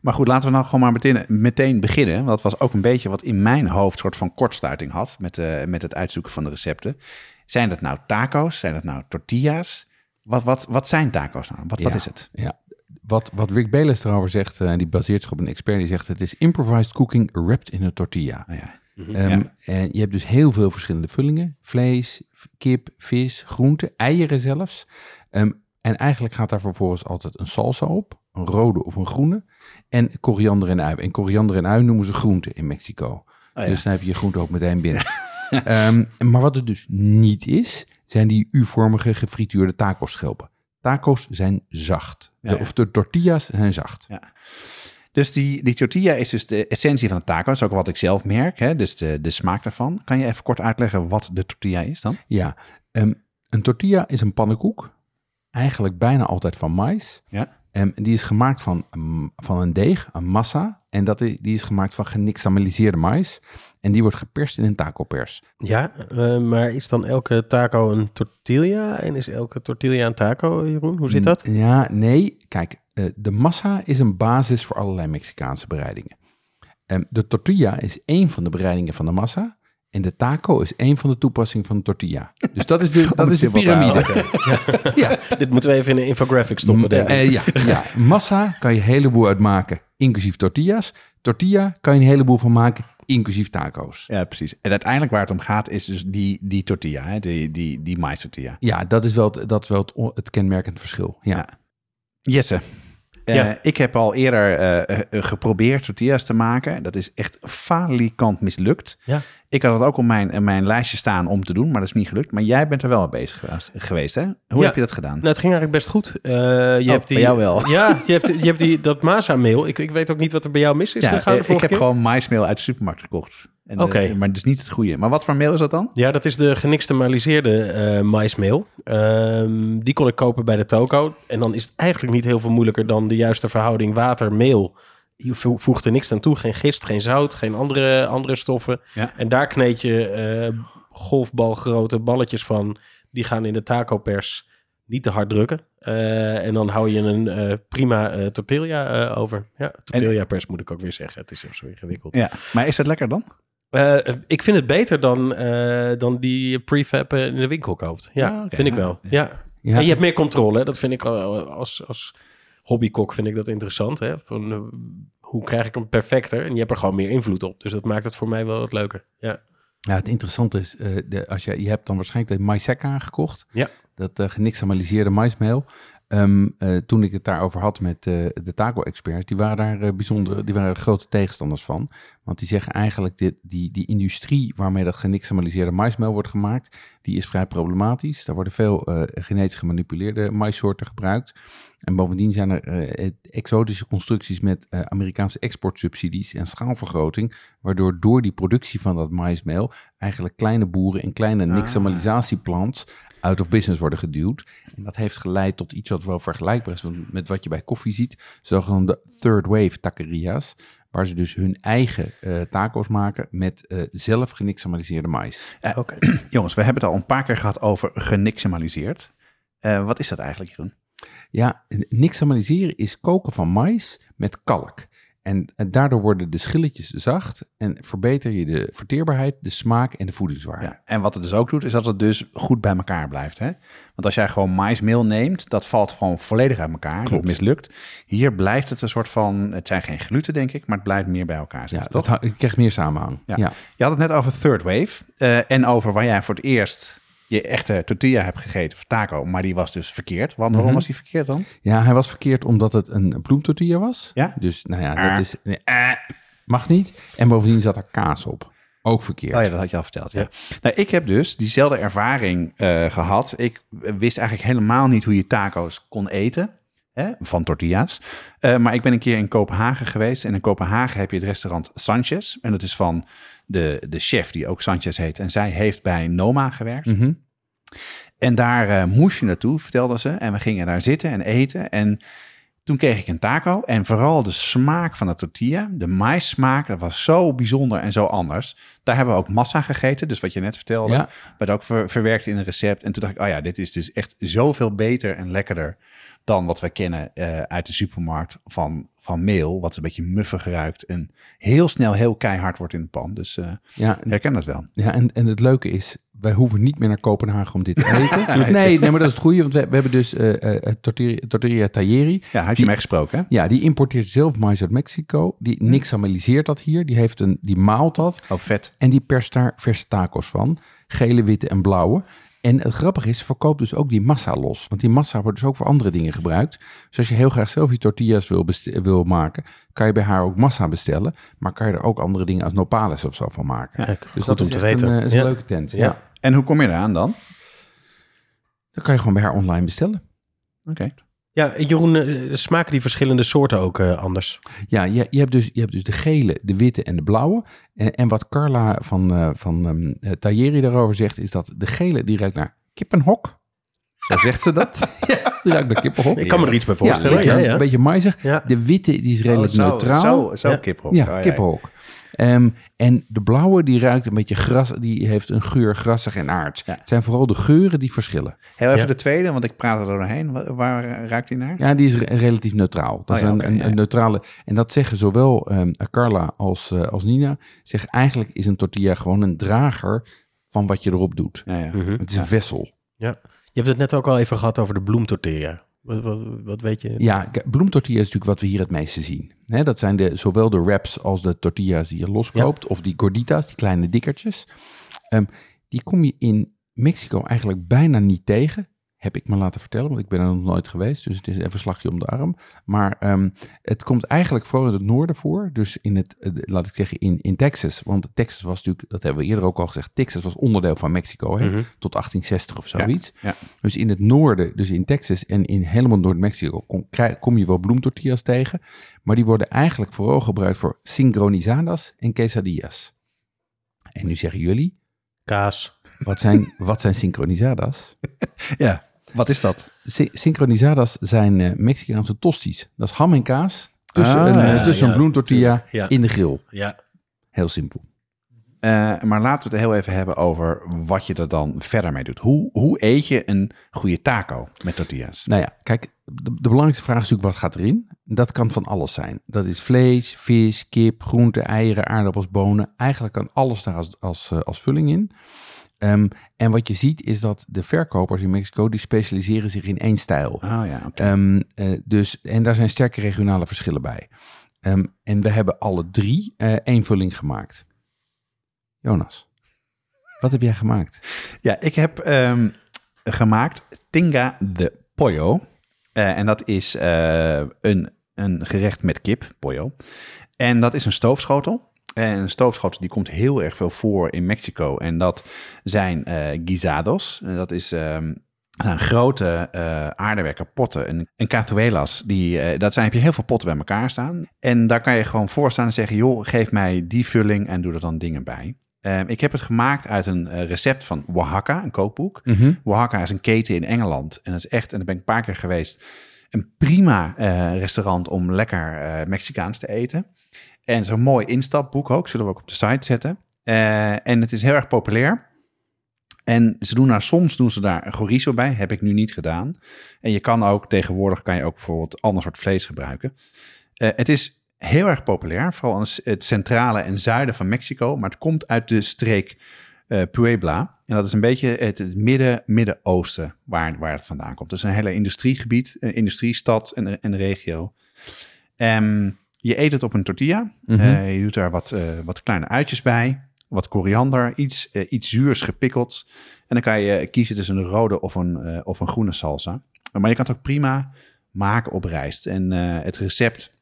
Maar goed, laten we nou gewoon maar meteen, meteen beginnen. Want dat was ook een beetje wat in mijn hoofd soort van kortsluiting had met, eh, met het uitzoeken van de recepten. Zijn dat nou taco's? Zijn dat nou tortillas? Wat, wat, wat zijn taco's nou? Wat, wat is het? Ja, wat, wat Rick Bayless erover zegt, eh, die baseert zich op een expert, die zegt het is improvised cooking wrapped in a tortilla. Nou ja. Ehm, Ja. En je hebt dus heel veel verschillende vullingen. Vlees, kip, vis, groenten, eieren zelfs. Ehm, en eigenlijk gaat daar vervolgens altijd een salsa op. Een rode of een groene. En koriander en ui. En koriander en ui noemen ze groenten in Mexico. Oh ja. Dus dan heb je je groente ook meteen binnen. Ehm, maar wat het dus niet is, zijn die U-vormige gefrituurde tacoschelpen. Taco's zijn zacht. Ja, ja. Of de tortillas zijn zacht. Ja. Dus die, die tortilla is dus de essentie van de taco. Dat is ook wat ik zelf merk, hè? dus de, de smaak daarvan. Kan je even kort uitleggen wat de tortilla is dan? Ja, ehm, een tortilla is een pannenkoek. Eigenlijk bijna altijd van mais. Ja. Ehm, die is gemaakt van, mm, van een deeg, een massa. En dat is, die is gemaakt van genixtamaliseerde mais. En die wordt geperst in een tacopers. Ja, eh, maar is dan elke taco een tortilla? En is elke tortilla een taco, Jeroen? Hoe zit dat? Ja, nee. Kijk, eh, de massa is een basis voor allerlei Mexicaanse bereidingen. Ehm, de tortilla is één van de bereidingen van de massa. En de taco is één van de toepassingen van de tortilla. Dus dat is de, dat het is de piramide. Ja, Dit moeten we even in een infographic stoppen, denk ik. Eh, ja, ja, massa kan je een heleboel uitmaken, inclusief tortillas. Tortilla kan je een heleboel van maken, inclusief taco's. Ja, precies. En uiteindelijk waar het om gaat is dus die, die tortilla, hè? Die, die, die mais tortilla. Ja, dat is wel het, dat is wel het, het kenmerkend verschil. Ja. Ja. Jesse, eh, Ja. ik heb al eerder eh, eh, geprobeerd tortillas te maken. Dat is echt falikant mislukt. Ja. Ik had het ook op mijn, mijn lijstje staan om te doen, maar dat is niet gelukt. Maar jij bent er wel mee bezig geweest, geweest hè? Hoe Ja. heb je dat gedaan? Nou, het ging eigenlijk best goed. Eh, je Oh, hebt die, bij jou wel. Ja, je hebt, je hebt die, dat Masa-meel. Ik, ik weet ook niet wat er bij jou mis is. ja, gegaan de eh, ik heb keer. gewoon maismeel uit de supermarkt gekocht. Oké. eh, maar dus niet het goede. Maar wat voor meel is dat dan? Ja, dat is de genixtamaliseerde maismeel. Ehm, die kon ik kopen bij de toko. En dan is het eigenlijk niet heel veel moeilijker dan de juiste verhouding water-meel. Je vo- voegt er niks aan toe. Geen gist, geen zout, geen andere, andere stoffen. Ja. En daar kneed je eh, golfbalgrote balletjes van. Die gaan in de tacopers niet te hard drukken. En dan hou je een prima eh, tortilla over. Ja, tortilla pers moet ik ook weer zeggen. Het is zo ingewikkeld. Ja, maar is dat lekker dan? Eh, ik vind het beter dan, eh, dan die prefab eh, in de winkel koopt. Ja, Ah, vind ik wel. Ja. Ja. Ja. En je hebt meer controle. hè. Dat vind ik al- als, als hobbykok vind ik dat interessant. Hè? Van, eh, hoe krijg ik hem perfecter? En je hebt er gewoon meer invloed op. Dus dat maakt het voor mij wel wat leuker. Ja. Ja, het interessante is, eh, de, als je, je hebt dan waarschijnlijk de maïseka gekocht. Ja. Dat uh, genixtamaliseerde maismeel. Ehm, eh, toen ik het daarover had met eh, de taco-experts, die waren daar eh, bijzonder, die waren grote tegenstanders van. Want die zeggen eigenlijk, dit, die, die industrie waarmee dat genixamaliseerde maismeel wordt gemaakt, die is vrij problematisch. Daar worden veel genetisch gemanipuleerde maissoorten gebruikt. En bovendien zijn er exotische constructies met Amerikaanse exportsubsidies en schaalvergroting, waardoor door die productie van dat maismeel eigenlijk kleine boeren in kleine nixtamalisatieplants out of business worden geduwd. En dat heeft geleid tot iets wat wel vergelijkbaar is met wat je bij koffie ziet, zogenaamde third wave taqueria's, waar ze dus hun eigen eh, taco's maken met eh, zelf genixtamaliseerde mais. Eh, Jongens, we hebben het al een paar keer gehad over genixamaliseerd. Wat is dat eigenlijk, Jeroen? Ja, nixtamaliseren is koken van mais met kalk. En, en daardoor worden de schilletjes zacht en verbeter je de verteerbaarheid, de smaak en de voedingswaarde. Ja, en wat het dus ook doet, is dat het dus goed bij elkaar blijft. Hè? Want als jij gewoon maismeel neemt, dat valt gewoon volledig uit elkaar. Dat mislukt. Hier blijft het een soort van, het zijn geen gluten denk ik, maar het blijft meer bij elkaar Ja, zitten. dat toch? hou- je krijgt meer samenhang. Ja. Ja. Je had het net over third wave eh, en over waar jij voor het eerst je echte tortilla hebt gegeten, of taco, maar die was dus verkeerd. Want waarom Mhm. was die verkeerd dan? Ja, hij was verkeerd omdat het een bloemtortilla was. Ja? Dus nou ja, Ah. dat is, nee, eh, mag niet. En bovendien zat er kaas op. Ook verkeerd. Oh ja, dat had je al verteld. Ja. Nou, ik heb dus diezelfde ervaring eh, gehad. Ik wist eigenlijk helemaal niet hoe je taco's kon eten. Hè, van tortilla's. Eh, maar ik ben een keer in Kopenhagen geweest. En in Kopenhagen heb je het restaurant Sanchez. En dat is van de, de chef die ook Sanchez heet. En zij heeft bij Noma gewerkt. Mhm. En daar eh, moest je naartoe, vertelde ze. En we gingen daar zitten en eten. En toen kreeg ik een taco. En vooral de smaak van de tortilla, de maïssmaak, dat was zo bijzonder en zo anders. Daar hebben we ook massa gegeten. Dus wat je net vertelde, Ja. werd ook ver- verwerkt in een recept. En toen dacht ik, oh ja, dit is dus echt zoveel beter en lekkerder dan wat we kennen eh, uit de supermarkt van, van meel. Wat een beetje muffig ruikt en heel snel heel keihard wordt in de pan. Dus eh Ja, herken dat wel. Ja, en, en het leuke is, wij hoeven niet meer naar Kopenhagen om dit te eten. nee, nee, maar dat is het goede, want we, we hebben dus eh, tortilla, tortilla Tayeri. Ja, had je mij gesproken, hè? Ja, die importeert zelf mais uit Mexico. Die nixtamaliseert dat hier. Die, heeft een, die maalt dat. Oh, vet. En die perst daar verse tacos van. Gele, witte en blauwe. En het grappige is, ze verkoopt dus ook die massa los. Want die massa wordt dus ook voor andere dingen gebruikt. Dus als je heel graag zelf je tortillas wil, wil maken, kan je bij haar ook massa bestellen. Maar kan je er ook andere dingen als nopales of zo van maken. Kijk, dus dat om is te weten. Een, eh, is Ja. een leuke tent. Ja. Ja. En hoe kom je eraan dan? Dan kan je gewoon bij haar online bestellen. Oké. Ja, Jeroen, eh, smaken die verschillende soorten ook eh, anders? Ja, je, je, hebt dus, je hebt dus de gele, de witte en de blauwe. En, en wat Carla van, eh van Tayeri daarover zegt, is dat de gele die ruikt naar kippenhok. Zo zegt ze dat. ja, die ruikt naar kippenhok. Ik kan me er iets bij Ja, voorstellen. een beetje, Ja, ja. een beetje maizig. Ja. De witte die is redelijk Oh, zo, neutraal. Zo, zo Ja. kippenhok. Ja, Oh, ja. kippenhok. Ehm, en de blauwe die ruikt een beetje gras, die heeft een geur grassig en aards. Ja. Het zijn vooral de geuren die verschillen. Heel even Ja. de tweede, want ik praat er doorheen. Wa- Waar, ruikt die naar? Ja, die is re- relatief neutraal. Dat Oh is ja, een, oké, een, ja, een ja. neutrale. En dat zeggen zowel ehm, Carla als, eh, als Nina. Zeggen eigenlijk is een tortilla gewoon een drager van wat je erop doet. Ja, ja. Mhm. Het is een vessel. Ja. Je hebt het net ook al even gehad over de bloemtortilla. Wat, wat, wat weet je? Ja, bloemtortilla is natuurlijk wat we hier het meeste zien. Dat zijn de, zowel de wraps als de tortillas die je loskoopt. Of die gorditas, die kleine dikkertjes. Ehm, die kom je in Mexico eigenlijk bijna niet tegen. Heb ik me laten vertellen, want ik ben er nog nooit geweest. Dus het is even een slagje om de arm. Maar ehm, het komt eigenlijk vooral in het noorden voor. Dus in het, eh, laat ik zeggen, in, in Texas. Want Texas was natuurlijk, dat hebben we eerder ook al gezegd. Texas was onderdeel van Mexico, hè, Mhm. tot 1860 of zoiets. ja. Dus in het noorden, dus in Texas en in helemaal Noord-Mexico, kom, kom je wel bloemtortillas tegen. Maar die worden eigenlijk vooral gebruikt voor sincronizadas en quesadillas. En nu zeggen jullie, Kaas. wat zijn, wat zijn sincronizadas? ja, wat is dat? Sincronizadas zijn eh, Mexicaanse tosties. Dat is ham en kaas tussen, Ah, een, eh, tussen ja, een bloemtortilla tuurlijk, ja. in de grill. Ja. Heel simpel. Eh, maar laten we het heel even hebben over wat je er dan verder mee doet. Hoe, hoe eet je een goede taco met tortillas? Nou ja, kijk, de, de belangrijkste vraag is natuurlijk wat gaat erin. Dat kan van alles zijn. Dat is vlees, vis, kip, groenten, eieren, aardappels, bonen. Eigenlijk kan alles daar als, als, als vulling in. Ehm, en wat je ziet is dat de verkopers in Mexico, die specialiseren zich in één stijl. Oh ja. Ehm, eh, dus, en daar zijn sterke regionale verschillen bij. Ehm, en we hebben alle drie eh, één vulling gemaakt. Jonas, wat heb jij gemaakt? Ja, ik heb gemaakt Tinga de Pollo. en dat is een, een gerecht met kip, pollo. En dat is een stoofschotel. En een stoofschotel die komt heel erg veel voor in Mexico. En dat zijn guisados. En dat is ehm, zijn grote uh, aardewerken potten. En, en cazuelas, die, uh, dat zijn, heb je heel veel potten bij elkaar staan. En daar kan je gewoon voor staan en zeggen, joh, geef mij die vulling en doe er dan dingen bij. Uh, ik heb het gemaakt uit een recept van Oaxaca, een kookboek. Mm Oaxaca is een keten in Engeland. En dat is echt, en daar ben ik een paar keer geweest, een prima restaurant om lekker Mexicaans te eten. En zo'n mooi instapboek ook, zullen we ook op de site zetten. en het is heel erg populair. En ze doen daar soms doen ze daar een chorizo bij. Heb ik nu niet gedaan. En je kan ook tegenwoordig kan je ook bijvoorbeeld ander soort vlees gebruiken. Uh, het is heel erg populair, vooral in het centrale en zuiden van Mexico. Maar het komt uit de streek uh, Puebla. En dat is een beetje het, midden, Midden-Oosten waar, waar het vandaan komt. Dus een hele industriegebied, een industriestad en een regio. Um, je eet het op een tortilla. Mm -hmm. uh, je doet daar wat, wat kleine uitjes bij wat koriander, iets, uh, iets zuurs gepikkeld. En dan kan je kiezen tussen een rode of een, uh, of een groene salsa. Maar je kan het ook prima maken op rijst. En uh, het recept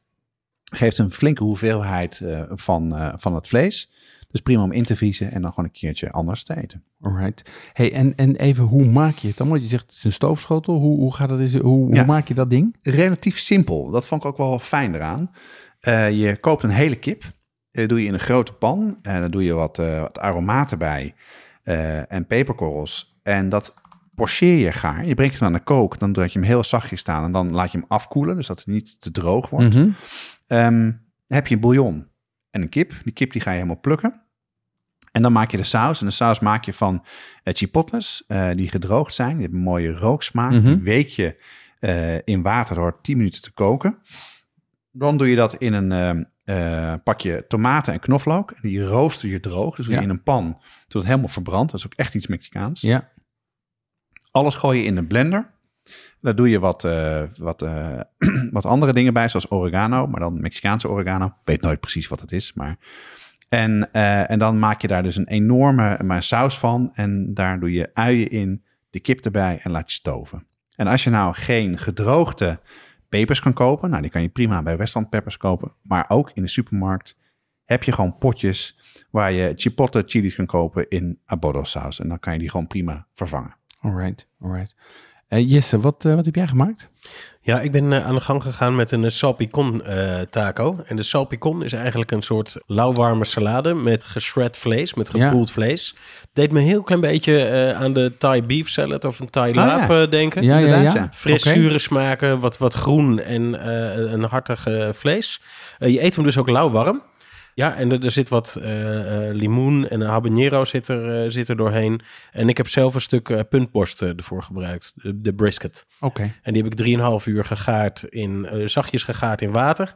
geeft een flinke hoeveelheid van, van het vlees. Dus prima om in te vriezen en dan gewoon een keertje anders te eten. Alright. Hey, en, en even, hoe maak je het dan? Want je zegt het is een stoofschotel. Hoe, hoe, gaat het, hoe, ja, hoe maak je dat ding? Relatief simpel. Dat vond ik ook wel fijn eraan. Je koopt een hele kip. Dat doe je in een grote pan. En dan doe je wat, uh, wat aromaten bij uh, en peperkorrels. En dat pocheer je gaar. Je brengt het aan de kook. Dan laat je hem heel zachtjes staan. En dan laat je hem afkoelen. Dus dat het niet te droog wordt. Mm -hmm. um, heb je een bouillon en een kip. Die kip die ga je helemaal plukken. En dan maak je de saus. En de saus maak je van uh, chipotles die gedroogd zijn. Die hebben een mooie rooksmaak. Mm -hmm. Die week je in water door 10 minuten te koken. Dan doe je dat in een, uh, pak je tomaten en knoflook. En die rooster je droog. Dus ja. in een pan tot het helemaal verbrandt. Dat is ook echt iets Mexicaans. Ja. Alles gooi je in een blender. Daar doe je wat, uh, wat, uh, wat andere dingen bij, zoals oregano. Maar dan Mexicaanse oregano. Ik weet nooit precies wat het is. Maar... En, en dan maak je daar dus een enorme maar saus van. En daar doe je uien in, de kip erbij en laat je stoven. En als je nou geen gedroogde pepers kan kopen. Nou, die kan je prima bij Westland peppers kopen. Maar ook in de supermarkt heb je gewoon potjes waar je chipotle chilies kan kopen in abodo saus. En dan kan je die gewoon prima vervangen. Alright, alright. Uh, Jesse, wat, uh, wat heb jij gemaakt? Ja, ik ben uh, aan de gang gegaan met een salpicon taco. En de salpicon is eigenlijk een soort lauwwarme salade met geschred vlees, met gepoeld ja. vlees. Deed me een heel klein beetje aan de Thai beef salad of een Thai laap ah, ja. denken. Ja, ja, ja. Fris okay. zure smaken, wat, wat groen en een hartig vlees. je eet hem dus ook lauwwarm. Ja, en er, er zit wat uh, uh, limoen en een habanero zit er, uh, zit er doorheen. En ik heb zelf een stuk puntborst ervoor gebruikt, de, de brisket. Oké. Okay. En die heb ik 3,5 uur gegaard in, zachtjes gegaard in water.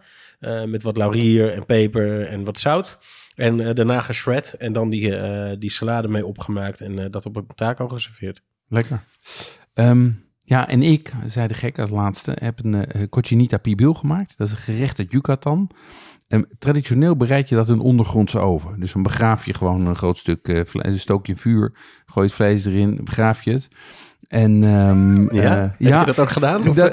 met wat laurier en peper en wat zout. En daarna geschred en dan die, die salade mee opgemaakt en dat op een taco geserveerd. Lekker. Um, ja, en ik, zei de gek als laatste, heb een cochinita pibil gemaakt. Dat is een gerecht uit Yucatan. En traditioneel bereid je dat in een ondergrondse oven. Dus dan begraaf je gewoon een groot stuk uh, vlees, stook je vuur, gooi het vlees erin, begraaf je het. En um, ja, uh, heb ja, je dat ook gedaan? Da,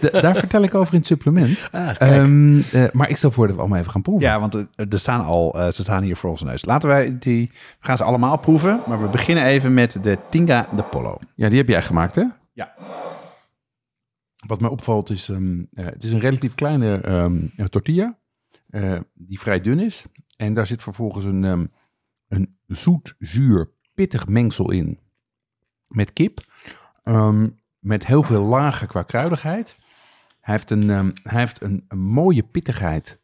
da, daar vertel ik over in het supplement. Ah, um, uh, maar ik stel voor dat we allemaal even gaan proeven. Ja, want er staan al, uh, ze staan hier voor onze neus. Laten wij die, we gaan ze allemaal proeven, maar we beginnen even met de Tinga de Polo. Ja, die heb jij gemaakt, hè? Ja. Wat mij opvalt is, um, het is een relatief kleine tortilla. Uh, die vrij dun is. En daar zit vervolgens een, um, een zoet, zuur, pittig mengsel in. Met kip. Um, met heel veel lagen qua kruidigheid. Hij heeft een, um, hij heeft een, mooie pittigheid.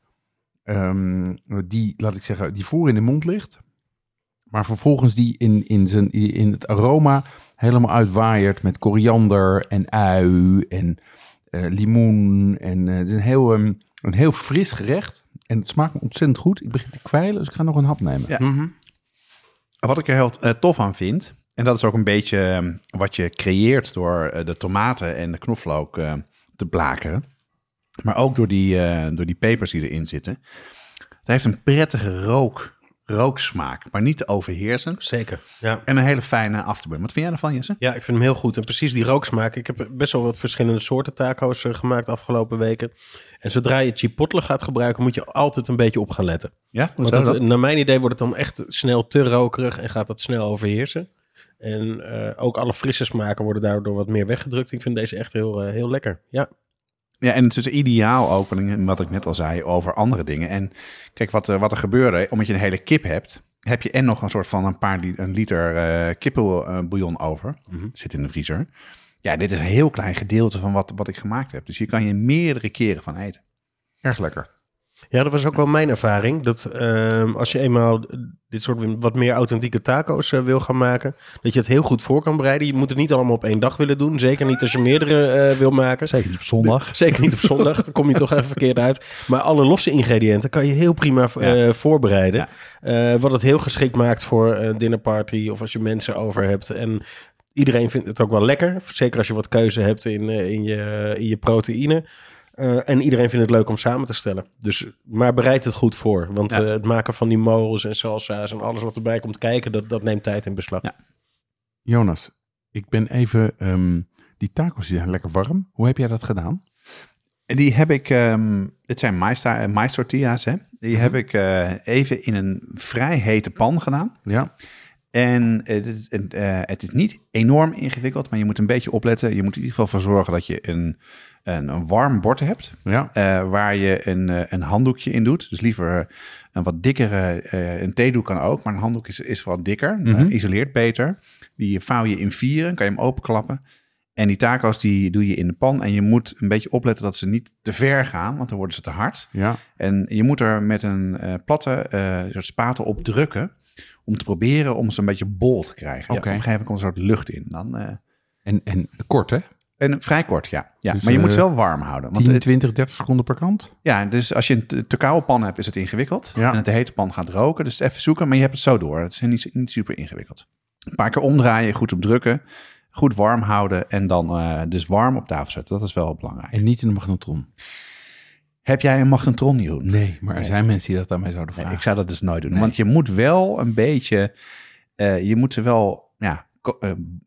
die, laat ik zeggen, die voor in de mond ligt. Maar vervolgens die in, in, zijn, in het aroma helemaal uitwaaiert met koriander en ui en uh, limoen. En uh, het is een heel, een heel fris gerecht. En het smaakt me ontzettend goed. Ik begin te kwijlen, dus ik ga nog een hap nemen. Ja. Mm -hmm. Wat ik er heel uh, tof aan vind, en dat is ook een beetje uh, wat je creëert door uh, de tomaten en de knoflook te blakeren. Maar ook door die, door die pepers die erin zitten. Het heeft een prettige rook rooksmaak, maar niet te overheersen. Zeker, ja. En een hele fijne afterburn. Wat vind jij ervan, Jesse? Ja, ik vind hem heel goed. En precies die rooksmaak. Ik heb best wel wat verschillende soorten taco's eh, gemaakt afgelopen weken. En zodra je chipotle gaat gebruiken, moet je altijd een beetje op gaan letten. Ja, Want het- naar mijn idee wordt het dan echt snel te rokerig en gaat dat snel overheersen. En eh, ook alle frisse smaken worden daardoor wat meer weggedrukt. Ik vind deze echt heel, eh, heel lekker. Ja. Ja, en het is ideaal ook, wat ik- net al zei, over andere dingen. En kijk, wat, er- wat er gebeurde, omdat je een hele kip hebt, heb je en nog een soort van een paar li- een liter eh kippenbouillon over. Zit in de vriezer. Ja, dit is een heel klein gedeelte van wat, wat ik gemaakt heb. Dus hier kan je meerdere keren van eten. Erg lekker. Ja, dat was ook wel mijn ervaring. Dat ehm, als je eenmaal dit soort wat meer authentieke taco's eh, wil gaan maken, dat je het heel goed voor kan bereiden. Je moet het niet allemaal op één dag willen doen. Zeker niet als je meerdere eh, wil maken. Zeker niet op zondag. Zeker niet op zondag. Dan kom je toch even verkeerd uit. Maar alle losse ingrediënten kan je heel prima eh, voorbereiden. Wat het heel geschikt maakt voor een dinnerparty of als je mensen over hebt. En iedereen vindt het ook wel lekker. Zeker als je wat keuze hebt in, in, je, in je proteïne. Eh, en iedereen vindt het leuk om samen te stellen. Dus, maar bereid het goed voor. Want Ja. eh, het maken van die moles en salsa's en alles wat erbij komt kijken, dat, dat neemt tijd in beslag. Jonas, ik ben even... ehm, die tacos die zijn lekker warm. Hoe heb jij dat gedaan? En die heb ik, ehm dit zijn mais, eh, tortillas, hè? Die heb ik eh, even in een vrij hete pan gedaan. Ja. En het is, eh, het is niet enorm ingewikkeld, maar je moet een beetje opletten. Je moet in ieder geval voor zorgen dat je een, een, een warm bord hebt. Ja. eh, waar je een, eh, een handdoekje in doet. Dus liever een wat dikkere, eh, een theedoek kan ook, maar een handdoek is, is wat dikker. Mhm. Eh, isoleert beter. Die vouw je in vieren, kan je hem openklappen. En die taco's die doe je in de pan. En je moet een beetje opletten dat ze niet te ver gaan, want dan worden ze te hard. Ja. En je moet er met een eh, platte eh, soort spatel op drukken. Om te proberen om ze een beetje bol te krijgen. Ja, op Oké. een gegeven moment komt er een soort lucht in. Dan, eh, En, en kort, hè? En vrij kort, ja. ja. Dus, maar je moet eh, wel warm houden. Want 10, het- 20, 30 seconden per kant? ja, dus als je een te, koude pan hebt, is het ingewikkeld. Ja. En het de hete pan gaat roken. Dus even zoeken, maar je hebt het zo door. Het is niet, niet super ingewikkeld. Een paar keer omdraaien, goed op drukken. Goed warm houden en dan eh, dus warm op tafel zetten. Dat is wel belangrijk. En niet in de magnetron. Heb jij een magnetron, Jeroen? Nee, maar er zijn mensen die dat aan mij zouden Nee, vragen. ik zou dat dus nooit doen. Nee. Want je moet wel een beetje... eh, je moet ze wel... Ja,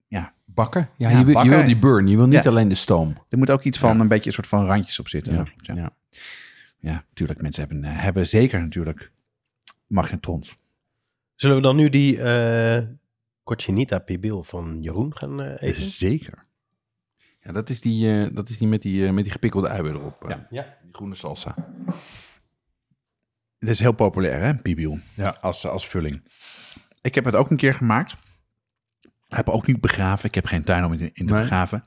ja, Bakken? Ja, Ja, je, wil, bakken. je wil die burn, je wil niet Ja. alleen de stoom. er moet ook iets van Ja. een beetje een soort van randjes op zitten. Ja, Ja, ja. ja natuurlijk. Mensen hebben, eh, hebben zeker natuurlijk magnetrons. Zullen we dan nu die eh cochinita pibil van Jeroen gaan eh, eten? Zeker. Ja, dat is die, eh, dat is die met die, eh, met die gepikkelde uien erop. Ja. Ja. Die groene salsa. Het is heel populair, hè, pibiel, Ja. als, als vulling. Ik heb het ook een keer gemaakt. Heb ook niet begraven. Ik heb geen tuin om het in, in te Nee. begraven.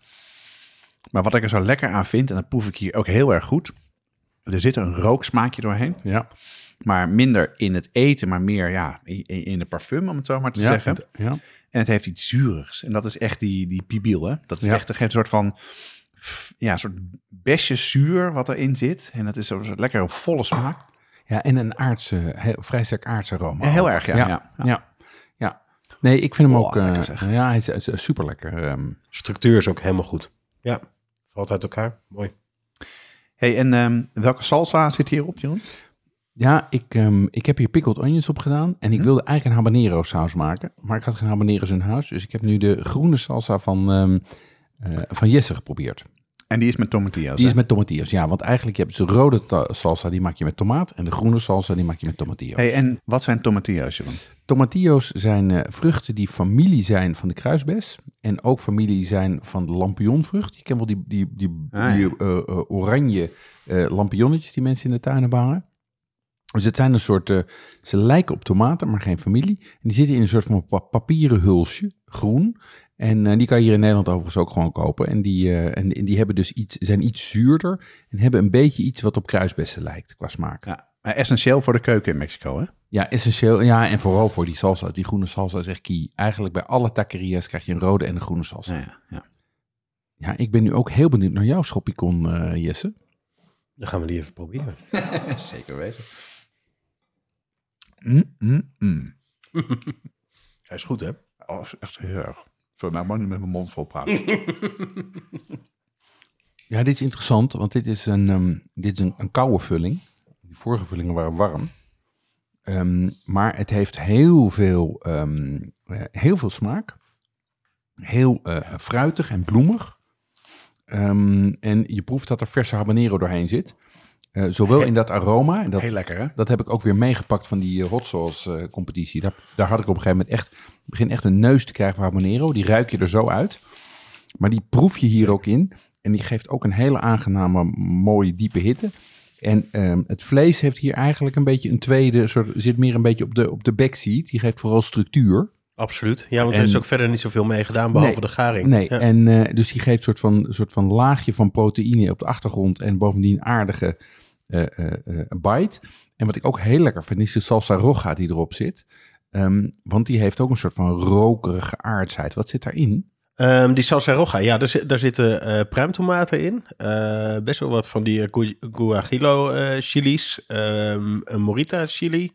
Maar wat ik er zo lekker aan vind, en dat proef ik hier ook heel erg goed. Er zit een rooksmaakje doorheen. Ja. Maar minder in het eten, maar meer ja, in, in de parfum, om het zo maar te Ja, zeggen. het- ja. En het heeft iets zuurigs. En dat is echt die, die pibiel, hè. Dat is Ja. echt een soort van... Ja, soort besje zuur wat erin zit. En dat is zo'n soort lekker volle smaak. ja, en een aardse, vrij sterk aardse aroma. Heel erg, ja, Ja, ja. Nee, ik vind hem Oh, ook... eh, lekker ja, hij is, is, super lekker. Structuur is ook helemaal goed. Ja, valt uit elkaar. Mooi. hey, en ehm, welke salsa zit hierop, Jeroen? Ja, ik, ehm, ik heb hier pickled onions op gedaan. En ik Hm? wilde eigenlijk een habanero saus maken. Maar ik had geen habanero's in huis. Dus ik heb nu de groene salsa van, ehm, eh, van Jesse geprobeerd. En die is met tomatillos, Die hè? is met tomatillos, ja. Want eigenlijk heb je de rode ta- salsa, die maak je met tomaat. En de groene salsa, die maak je met tomatillos. Hey, en wat zijn tomatillos, Jeroen? Tomatillos zijn eh, vruchten die familie zijn van de kruisbes. En ook familie zijn van de lampionnvrucht. Je kent wel die, die, die, Ah, die ja. eh, eh, oranje eh, lampionnetjes die mensen in de tuin hebben hangen. Dus het zijn een soort, ze lijken op tomaten, maar geen familie. En die zitten in een soort van pa- papieren hulsje, groen. En die kan je hier in Nederland overigens ook gewoon kopen. En die, en, en die hebben dus iets, zijn iets zuurder en hebben een beetje iets wat op kruisbessen lijkt qua smaak. Ja, maar essentieel voor de keuken in Mexico, hè? Ja, essentieel. Ja, en vooral voor die salsa. Die groene salsa is echt key. Eigenlijk bij alle taqueria's krijg je een rode en een groene salsa. Ja, Ja, ja, ja. ik ben nu ook heel benieuwd naar jouw schoppicon, eh, Jesse. Dan gaan we die even proberen. Zeker weten. Mm, mm, mm. Hij is goed, hè? Oh, dat is echt heel erg. Sorry, maar ik mag niet met mijn mond vol praten. Ja, dit is interessant, want dit is een, ehm, dit is een, een koude vulling. Die vorige vullingen waren warm. Ehm, maar het heeft heel veel, ehm, eh, heel veel smaak. Heel eh, fruitig en bloemig. Ehm, en je proeft dat er verse habanero doorheen zit. Eh, zowel in dat aroma. Dat, Heel lekker, hè? Dat heb ik ook weer meegepakt van die hot sauce eh, competitie. Daar, daar had ik op een gegeven moment echt, begin echt een neus te krijgen van habanero. Die ruik je er zo uit. Maar die proef je hier ook in. En die geeft ook een hele aangename, mooie, diepe hitte. En ehm, het vlees heeft hier eigenlijk een beetje een tweede soort, zit meer een beetje op de, op de backseat. Die geeft vooral structuur. Absoluut. Ja, want er En- is ook verder niet zoveel mee gedaan, behalve Nee, de garing. Nee, Ja. en eh, dus die geeft een soort van, soort van laagje van proteïne op de achtergrond en bovendien aardige eh, bite. En wat ik ook heel lekker vind, is de salsa roja die erop zit. Ehm, want die heeft ook een soort van rokerige aardsheid. Wat zit daarin? Ehm, die salsa roja, ja, daar, zit- daar zitten eh, pruimtomaten in. Eh, best wel wat van die eh, gu- guajillo eh, chilies. ehm, een morita chili.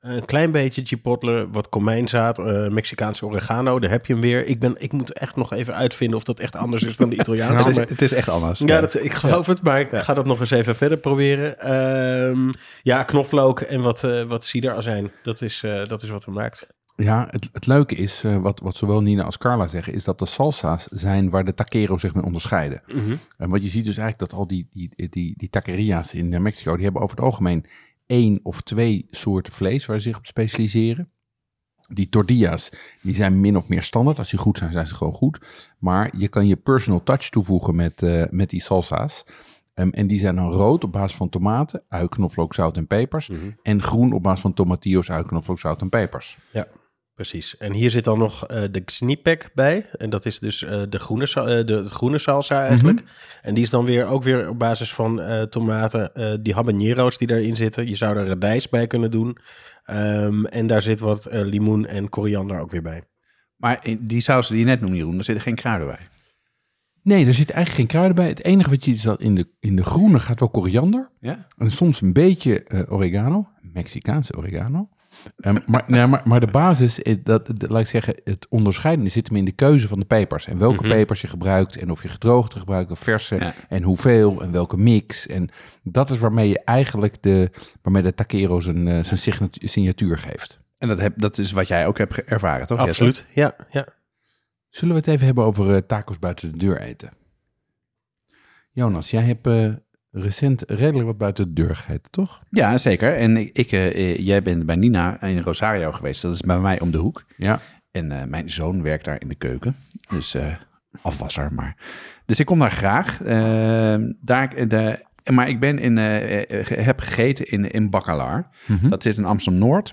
Een klein beetje chipotle, wat komijnzaad, Mexicaanse oregano. Daar heb je hem weer. Ik, ben, ik moet echt nog even uitvinden of dat echt anders is dan de Italiaanse. het, is, maar- het is echt anders. Ja, dat, ik geloof het, maar ik ga dat nog eens even verder proberen. Ehm, ja, knoflook en wat, eh wat ciderazijn. Dat is, dat is wat er maakt. Ja, het, het leuke is, eh, wat, wat zowel Nina als Carla zeggen, is dat de salsa's zijn waar de taquero's zich mee onderscheiden. Mhm. En wat je ziet dus eigenlijk dat al die, die, die, die taqueria's in eh, Mexico, die hebben over het algemeen één of twee soorten vlees waar ze zich op specialiseren. Die tortillas, die zijn min of meer standaard. Als die goed zijn, zijn ze gewoon goed. Maar je kan je personal touch toevoegen met, eh, met die salsa's. Ehm, en die zijn dan rood op basis van tomaten, ui, knoflook, zout en pepers. En groen op basis van tomatillos, ui, knoflook, zout en pepers. Ja, precies. En hier zit dan nog eh, de snipek bij. En dat is dus eh, de, groene, eh, de, de groene salsa eigenlijk. En die is dan weer ook weer op basis van eh, tomaten, eh, die habanero's die daarin zitten. Je zou er radijs bij kunnen doen. Ehm, en daar zit wat eh, limoen en koriander ook weer bij. Maar in die saus die je net noemde, Jeroen, daar zitten geen kruiden bij. Nee, er zit eigenlijk geen kruiden bij. Het enige wat je ziet is dat in de, in de groene gaat wel koriander. Ja? En soms een beetje eh, oregano, Mexicaanse oregano. Ehm, maar, nee, maar, maar de basis, eh, dat, dat, laat ik zeggen, het onderscheidende zit hem in de keuze van de pepers. En welke Mhm. pepers je gebruikt en of je gedroogde gebruikt of verse. Ja. En hoeveel en welke mix. En dat is waarmee je eigenlijk de, waarmee de taquero zijn, eh, zijn signatu- signatuur geeft. En dat, heb, dat is wat jij ook hebt ervaren, toch? Absoluut, ja. ja. Zullen we het even hebben over eh, tacos buiten de deur eten? Jonas, jij hebt eh, recent redelijk wat buiten de deur toch? Ja, zeker. En ik, ik, eh, eh, jij bent bij Nina in Rosario geweest. Dat is bij mij om de hoek. Ja. En eh, mijn zoon werkt daar in de keuken. Dus eh, afwasser, maar... Dus ik kom daar graag. Eh, daar, de, maar ik ben in, heb gegeten in, in Bacalar. Mhm. Dat zit in Amsterdam-Noord.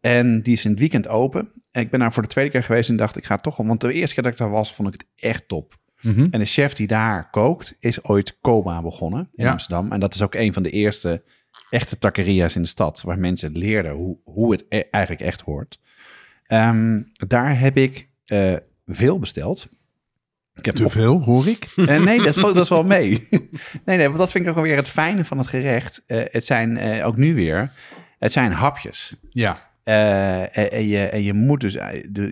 En die is in het weekend open. En ik ben daar voor de tweede keer geweest en dacht, ik ga toch... Want de eerste keer dat ik daar was, vond ik het echt top. Mhm. En de chef die daar kookt, is ooit Coma begonnen in Ja. Amsterdam. En dat is ook een van de eerste echte taqueria's in de stad, waar mensen leerden hoe, hoe het e- eigenlijk echt hoort. Ehm, daar heb ik eh, veel besteld. Ik heb Te veel, hoor ik. Eh, nee, dat valt dat is wel mee. nee, nee, want dat vind ik ook weer het fijne van het gerecht. Eh, het zijn ook nu weer, het zijn hapjes. Ja. En, en je, en je, moet dus,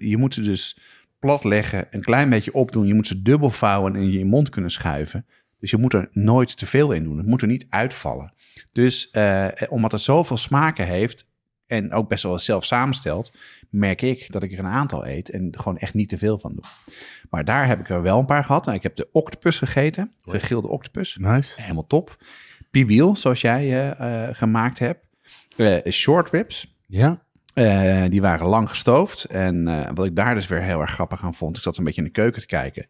je moet ze dus plat leggen, een klein beetje opdoen. Je moet ze dubbel vouwen en in je mond kunnen schuiven. Dus je moet er nooit te veel in doen. Het moet er niet uitvallen. Dus eh, omdat het zoveel smaken heeft en ook best wel zelf samenstelt, merk ik dat ik er een aantal eet en gewoon echt niet te veel van doe. Maar daar heb ik er wel een paar gehad. Nou, ik heb de octopus gegeten, gegilde octopus. Nice. Helemaal top. Pibiel, zoals jij eh, eh, gemaakt hebt. Eh, short ribs. Ja. Eh, die waren lang gestoofd. En eh, wat ik daar dus weer heel erg grappig aan vond, ik zat een beetje in de keuken te kijken.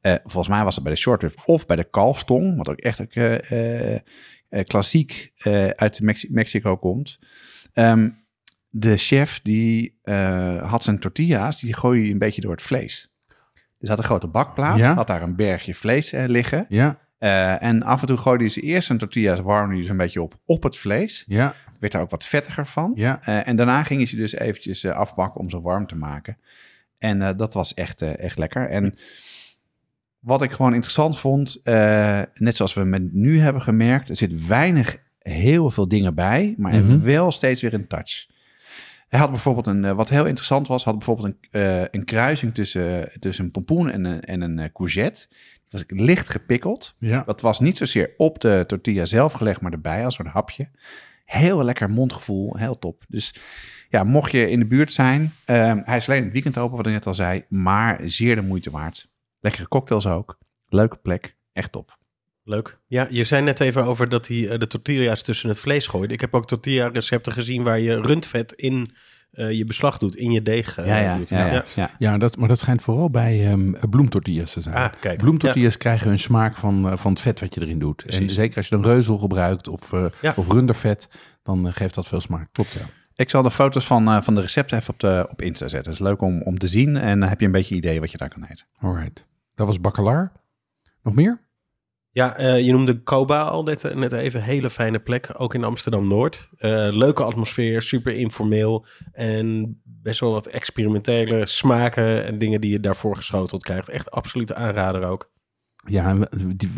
Eh, volgens mij was het bij de short rib of bij de kalfstong, wat ook echt ook, klassiek uit Mexi- Mexico komt. Ehm, de chef die had zijn tortilla's, die gooide een beetje door het vlees. Dus had een grote bakplaat, Ja. had daar een bergje vlees liggen. Ja. En af en toe gooide hij ze eerst zijn tortilla's, warmde hij ze een beetje op op het vlees. Ja. Werd daar ook wat vettiger van. Ja. Eh, en daarna ging hij ze dus eventjes eh, afbakken om ze warm te maken. En eh, dat was echt, echt lekker. En wat ik gewoon interessant vond, net zoals we met nu hebben gemerkt, er zit weinig, heel veel dingen bij, maar Mhm. wel steeds weer een touch. Hij had bijvoorbeeld een, wat heel interessant was, had bijvoorbeeld een, een kruising tussen, tussen een pompoen en een, en een courgette. Die was licht gepikkeld. Ja. Dat was niet zozeer op de tortilla zelf gelegd, maar erbij als een hapje. Heel lekker mondgevoel, heel top. Dus ja, mocht je in de buurt zijn, ehm, hij is alleen het weekend open, wat ik net al zei, maar zeer de moeite waard. Lekkere cocktails ook, leuke plek, echt top. Leuk. Ja, je zei net even over dat hij eh, de tortilla's tussen het vlees gooit. Ik heb ook tortilla-recepten gezien waar je rundvet in eh, je beslag doet, in je deeg eh, Ja, ja, doet. ja, ja. ja. Ja, dat, maar dat schijnt vooral bij ehm bloemtortillas te zijn. Ah, kijk. Bloemtortillas krijgen hun smaak van, eh, van het vet wat je erin doet. En zeker als je dan reuzel gebruikt of, eh, Ja. of rundervet, dan geeft dat veel smaak. Klopt, ja. Ik zal de foto's van, eh, van de recepten even op, de, op Insta zetten. Het is leuk om, om te zien en dan heb je een beetje idee wat je daar kan eten. Alright. Dat was bakkelaar. Nog meer? Ja, eh, je noemde Koba al net, net even. Hele fijne plek, ook in Amsterdam-Noord. Eh, leuke atmosfeer, super informeel. En best wel wat experimentele smaken en dingen die je daarvoor geschoteld krijgt. Echt absolute aanrader ook. Ja,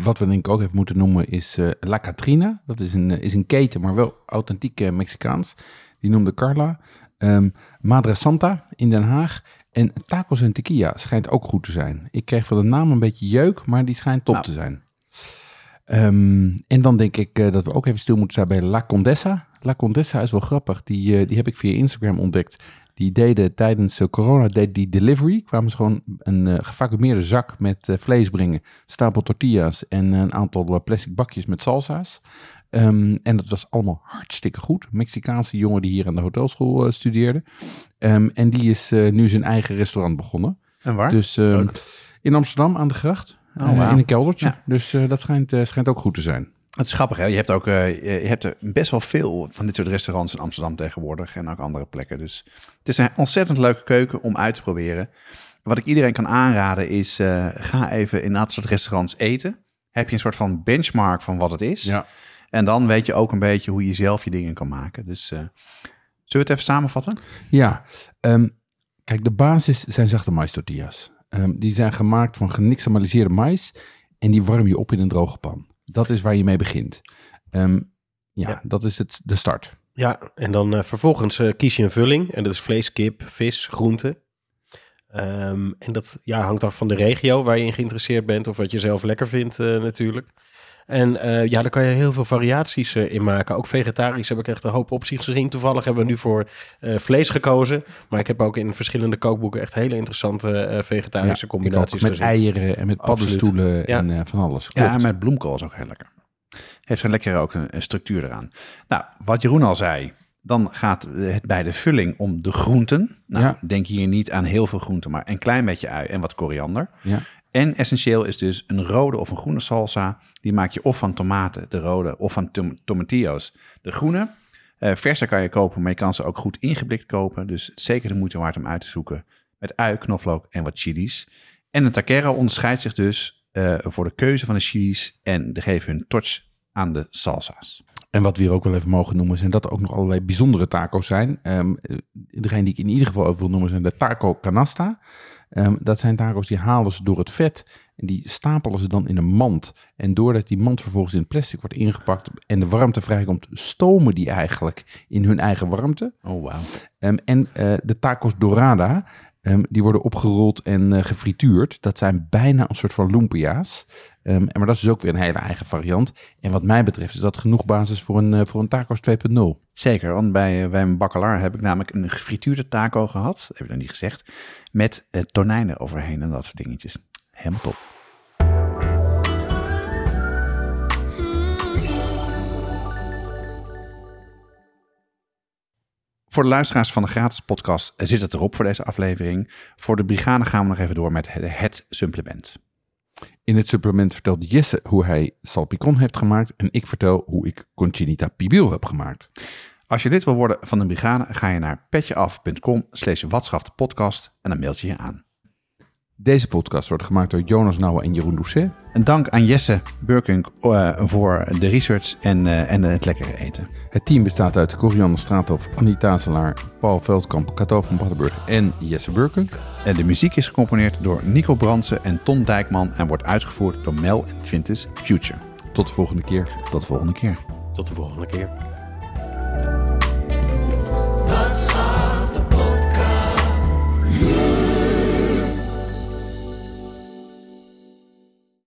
wat we denk ik ook even moeten noemen is eh, La Catrina. Dat is een, is een keten, maar wel authentiek Mexicaans. Die noemde Carla. Ehm, Madre Santa in Den Haag. En Tacos en Tequila schijnt ook goed te zijn. Ik kreeg van de naam een beetje jeuk, maar die schijnt top Nou. te zijn. Ehm, en dan denk ik eh, dat we ook even stil moeten staan bij La Condessa. La Condessa is wel grappig. Die, eh, die heb ik via Instagram ontdekt. Die deden tijdens eh, corona deed die delivery. Kwamen ze gewoon een gevacumeerde zak met vlees brengen. Stapel tortillas en een aantal plastic bakjes met salsa's. Ehm, en dat was allemaal hartstikke goed. Mexicaanse jongen die hier aan de hotelschool studeerde. Ehm, en die is nu zijn eigen restaurant begonnen. En waar? Dus in Amsterdam aan de gracht. Oh, eh, in een keldertje. Ja. Dus eh, dat schijnt, eh, schijnt ook goed te zijn. Het is grappig, hè? Je hebt ook je hebt er best wel veel van dit soort restaurants in Amsterdam tegenwoordig en ook andere plekken. Dus het is een ontzettend leuke keuken om uit te proberen. Wat ik iedereen kan aanraden is, ga even in dat soort restaurants eten. Heb je een soort van benchmark van wat het is. Ja. En dan weet je ook een beetje hoe je zelf je dingen kan maken. Dus zullen we het even samenvatten? Ja, ehm, kijk, de basis zijn zachte mais tortillas. Ehm, die zijn gemaakt van genixtamaliseerde mais en die warm je op in een droge pan. Dat is waar je mee begint. Ehm, ja, Ja. dat is het, de start. Ja, en dan eh, vervolgens eh, kies je een vulling. En dat is vlees, kip, vis, groente. Ehm, en dat ja, hangt af van de regio waar je in geïnteresseerd bent. Of wat je zelf lekker vindt eh, natuurlijk. En eh, ja, daar kan je heel veel variaties eh, in maken. Ook vegetarisch heb ik echt een hoop opties gezien. Toevallig hebben we nu voor eh, vlees gekozen. Maar ik heb ook in verschillende kookboeken echt hele interessante eh, vegetarische Ja, combinaties ik ook, met gezien. eieren en met paddenstoelen Ja. en eh, van alles. Ja, en met bloemkool is ook heel lekker. Heeft een lekker ook een, een structuur eraan. Nou, wat Jeroen al zei, dan gaat het bij de vulling om de groenten. Nou, Ja. denk hier niet aan heel veel groenten, maar een klein beetje ui en wat koriander. Ja. En essentieel is dus een rode of een groene salsa. Die maak je of van tomaten, de rode, of van tom tomatillo's, de groene. Eh verse kan je kopen, maar je kan ze ook goed ingeblikt kopen. Dus zeker de moeite waard om uit te zoeken. Met ui, knoflook en wat chilies. En een taquero onderscheidt zich dus eh, voor de keuze van de chilies en de geven hun touch aan de salsa's. En wat we hier ook wel even mogen noemen, zijn dat er ook nog allerlei bijzondere taco's zijn. Eh, degene die ik in ieder geval over wil noemen, zijn de taco canasta. Ehm, dat zijn taco's die halen ze door het vet en die stapelen ze dan in een mand. En doordat die mand vervolgens in plastic wordt ingepakt en de warmte vrijkomt, stomen die eigenlijk in hun eigen warmte. Oh, wauw. Ehm, en eh, de tacos dorada, ehm, die worden opgerold en eh, gefrituurd. Dat zijn bijna een soort van lumpia's. En maar dat is dus ook weer een hele eigen variant. En wat mij betreft is dat genoeg basis voor een, eh, voor een tacos 2.0. Zeker, want bij, eh, bij mijn bakkelaar heb ik namelijk een gefrituurde taco gehad. heb ik nog niet gezegd. Met eh, tonijnen overheen en dat soort dingetjes. Helemaal top. Voor de luisteraars van de gratis podcast zit het erop voor deze aflevering. Voor de brigade gaan we nog even door met het, het supplement. In het supplement vertelt Jesse hoe hij salpicon heeft gemaakt. En ik vertel hoe ik concinita pibil heb gemaakt. Als je lid wil worden van de brigade, ga je naar petjeaf.com slash podcast en dan meld je je aan. Deze podcast wordt gemaakt door Jonas Nouwen en Jeroen Doucet. Een dank aan Jesse Burkink eh, voor de research en, eh, en het lekkere eten. Het team bestaat uit Corianne Straathof, Annie Tazelaar, Paul Veldkamp, Kato van Baddenburg en Jesse Burkink. En de muziek is gecomponeerd door Nico Bransen en Ton Dijkman en wordt uitgevoerd door Mel en Vintus Future. Tot de volgende keer. Tot de volgende keer. Tot de volgende keer.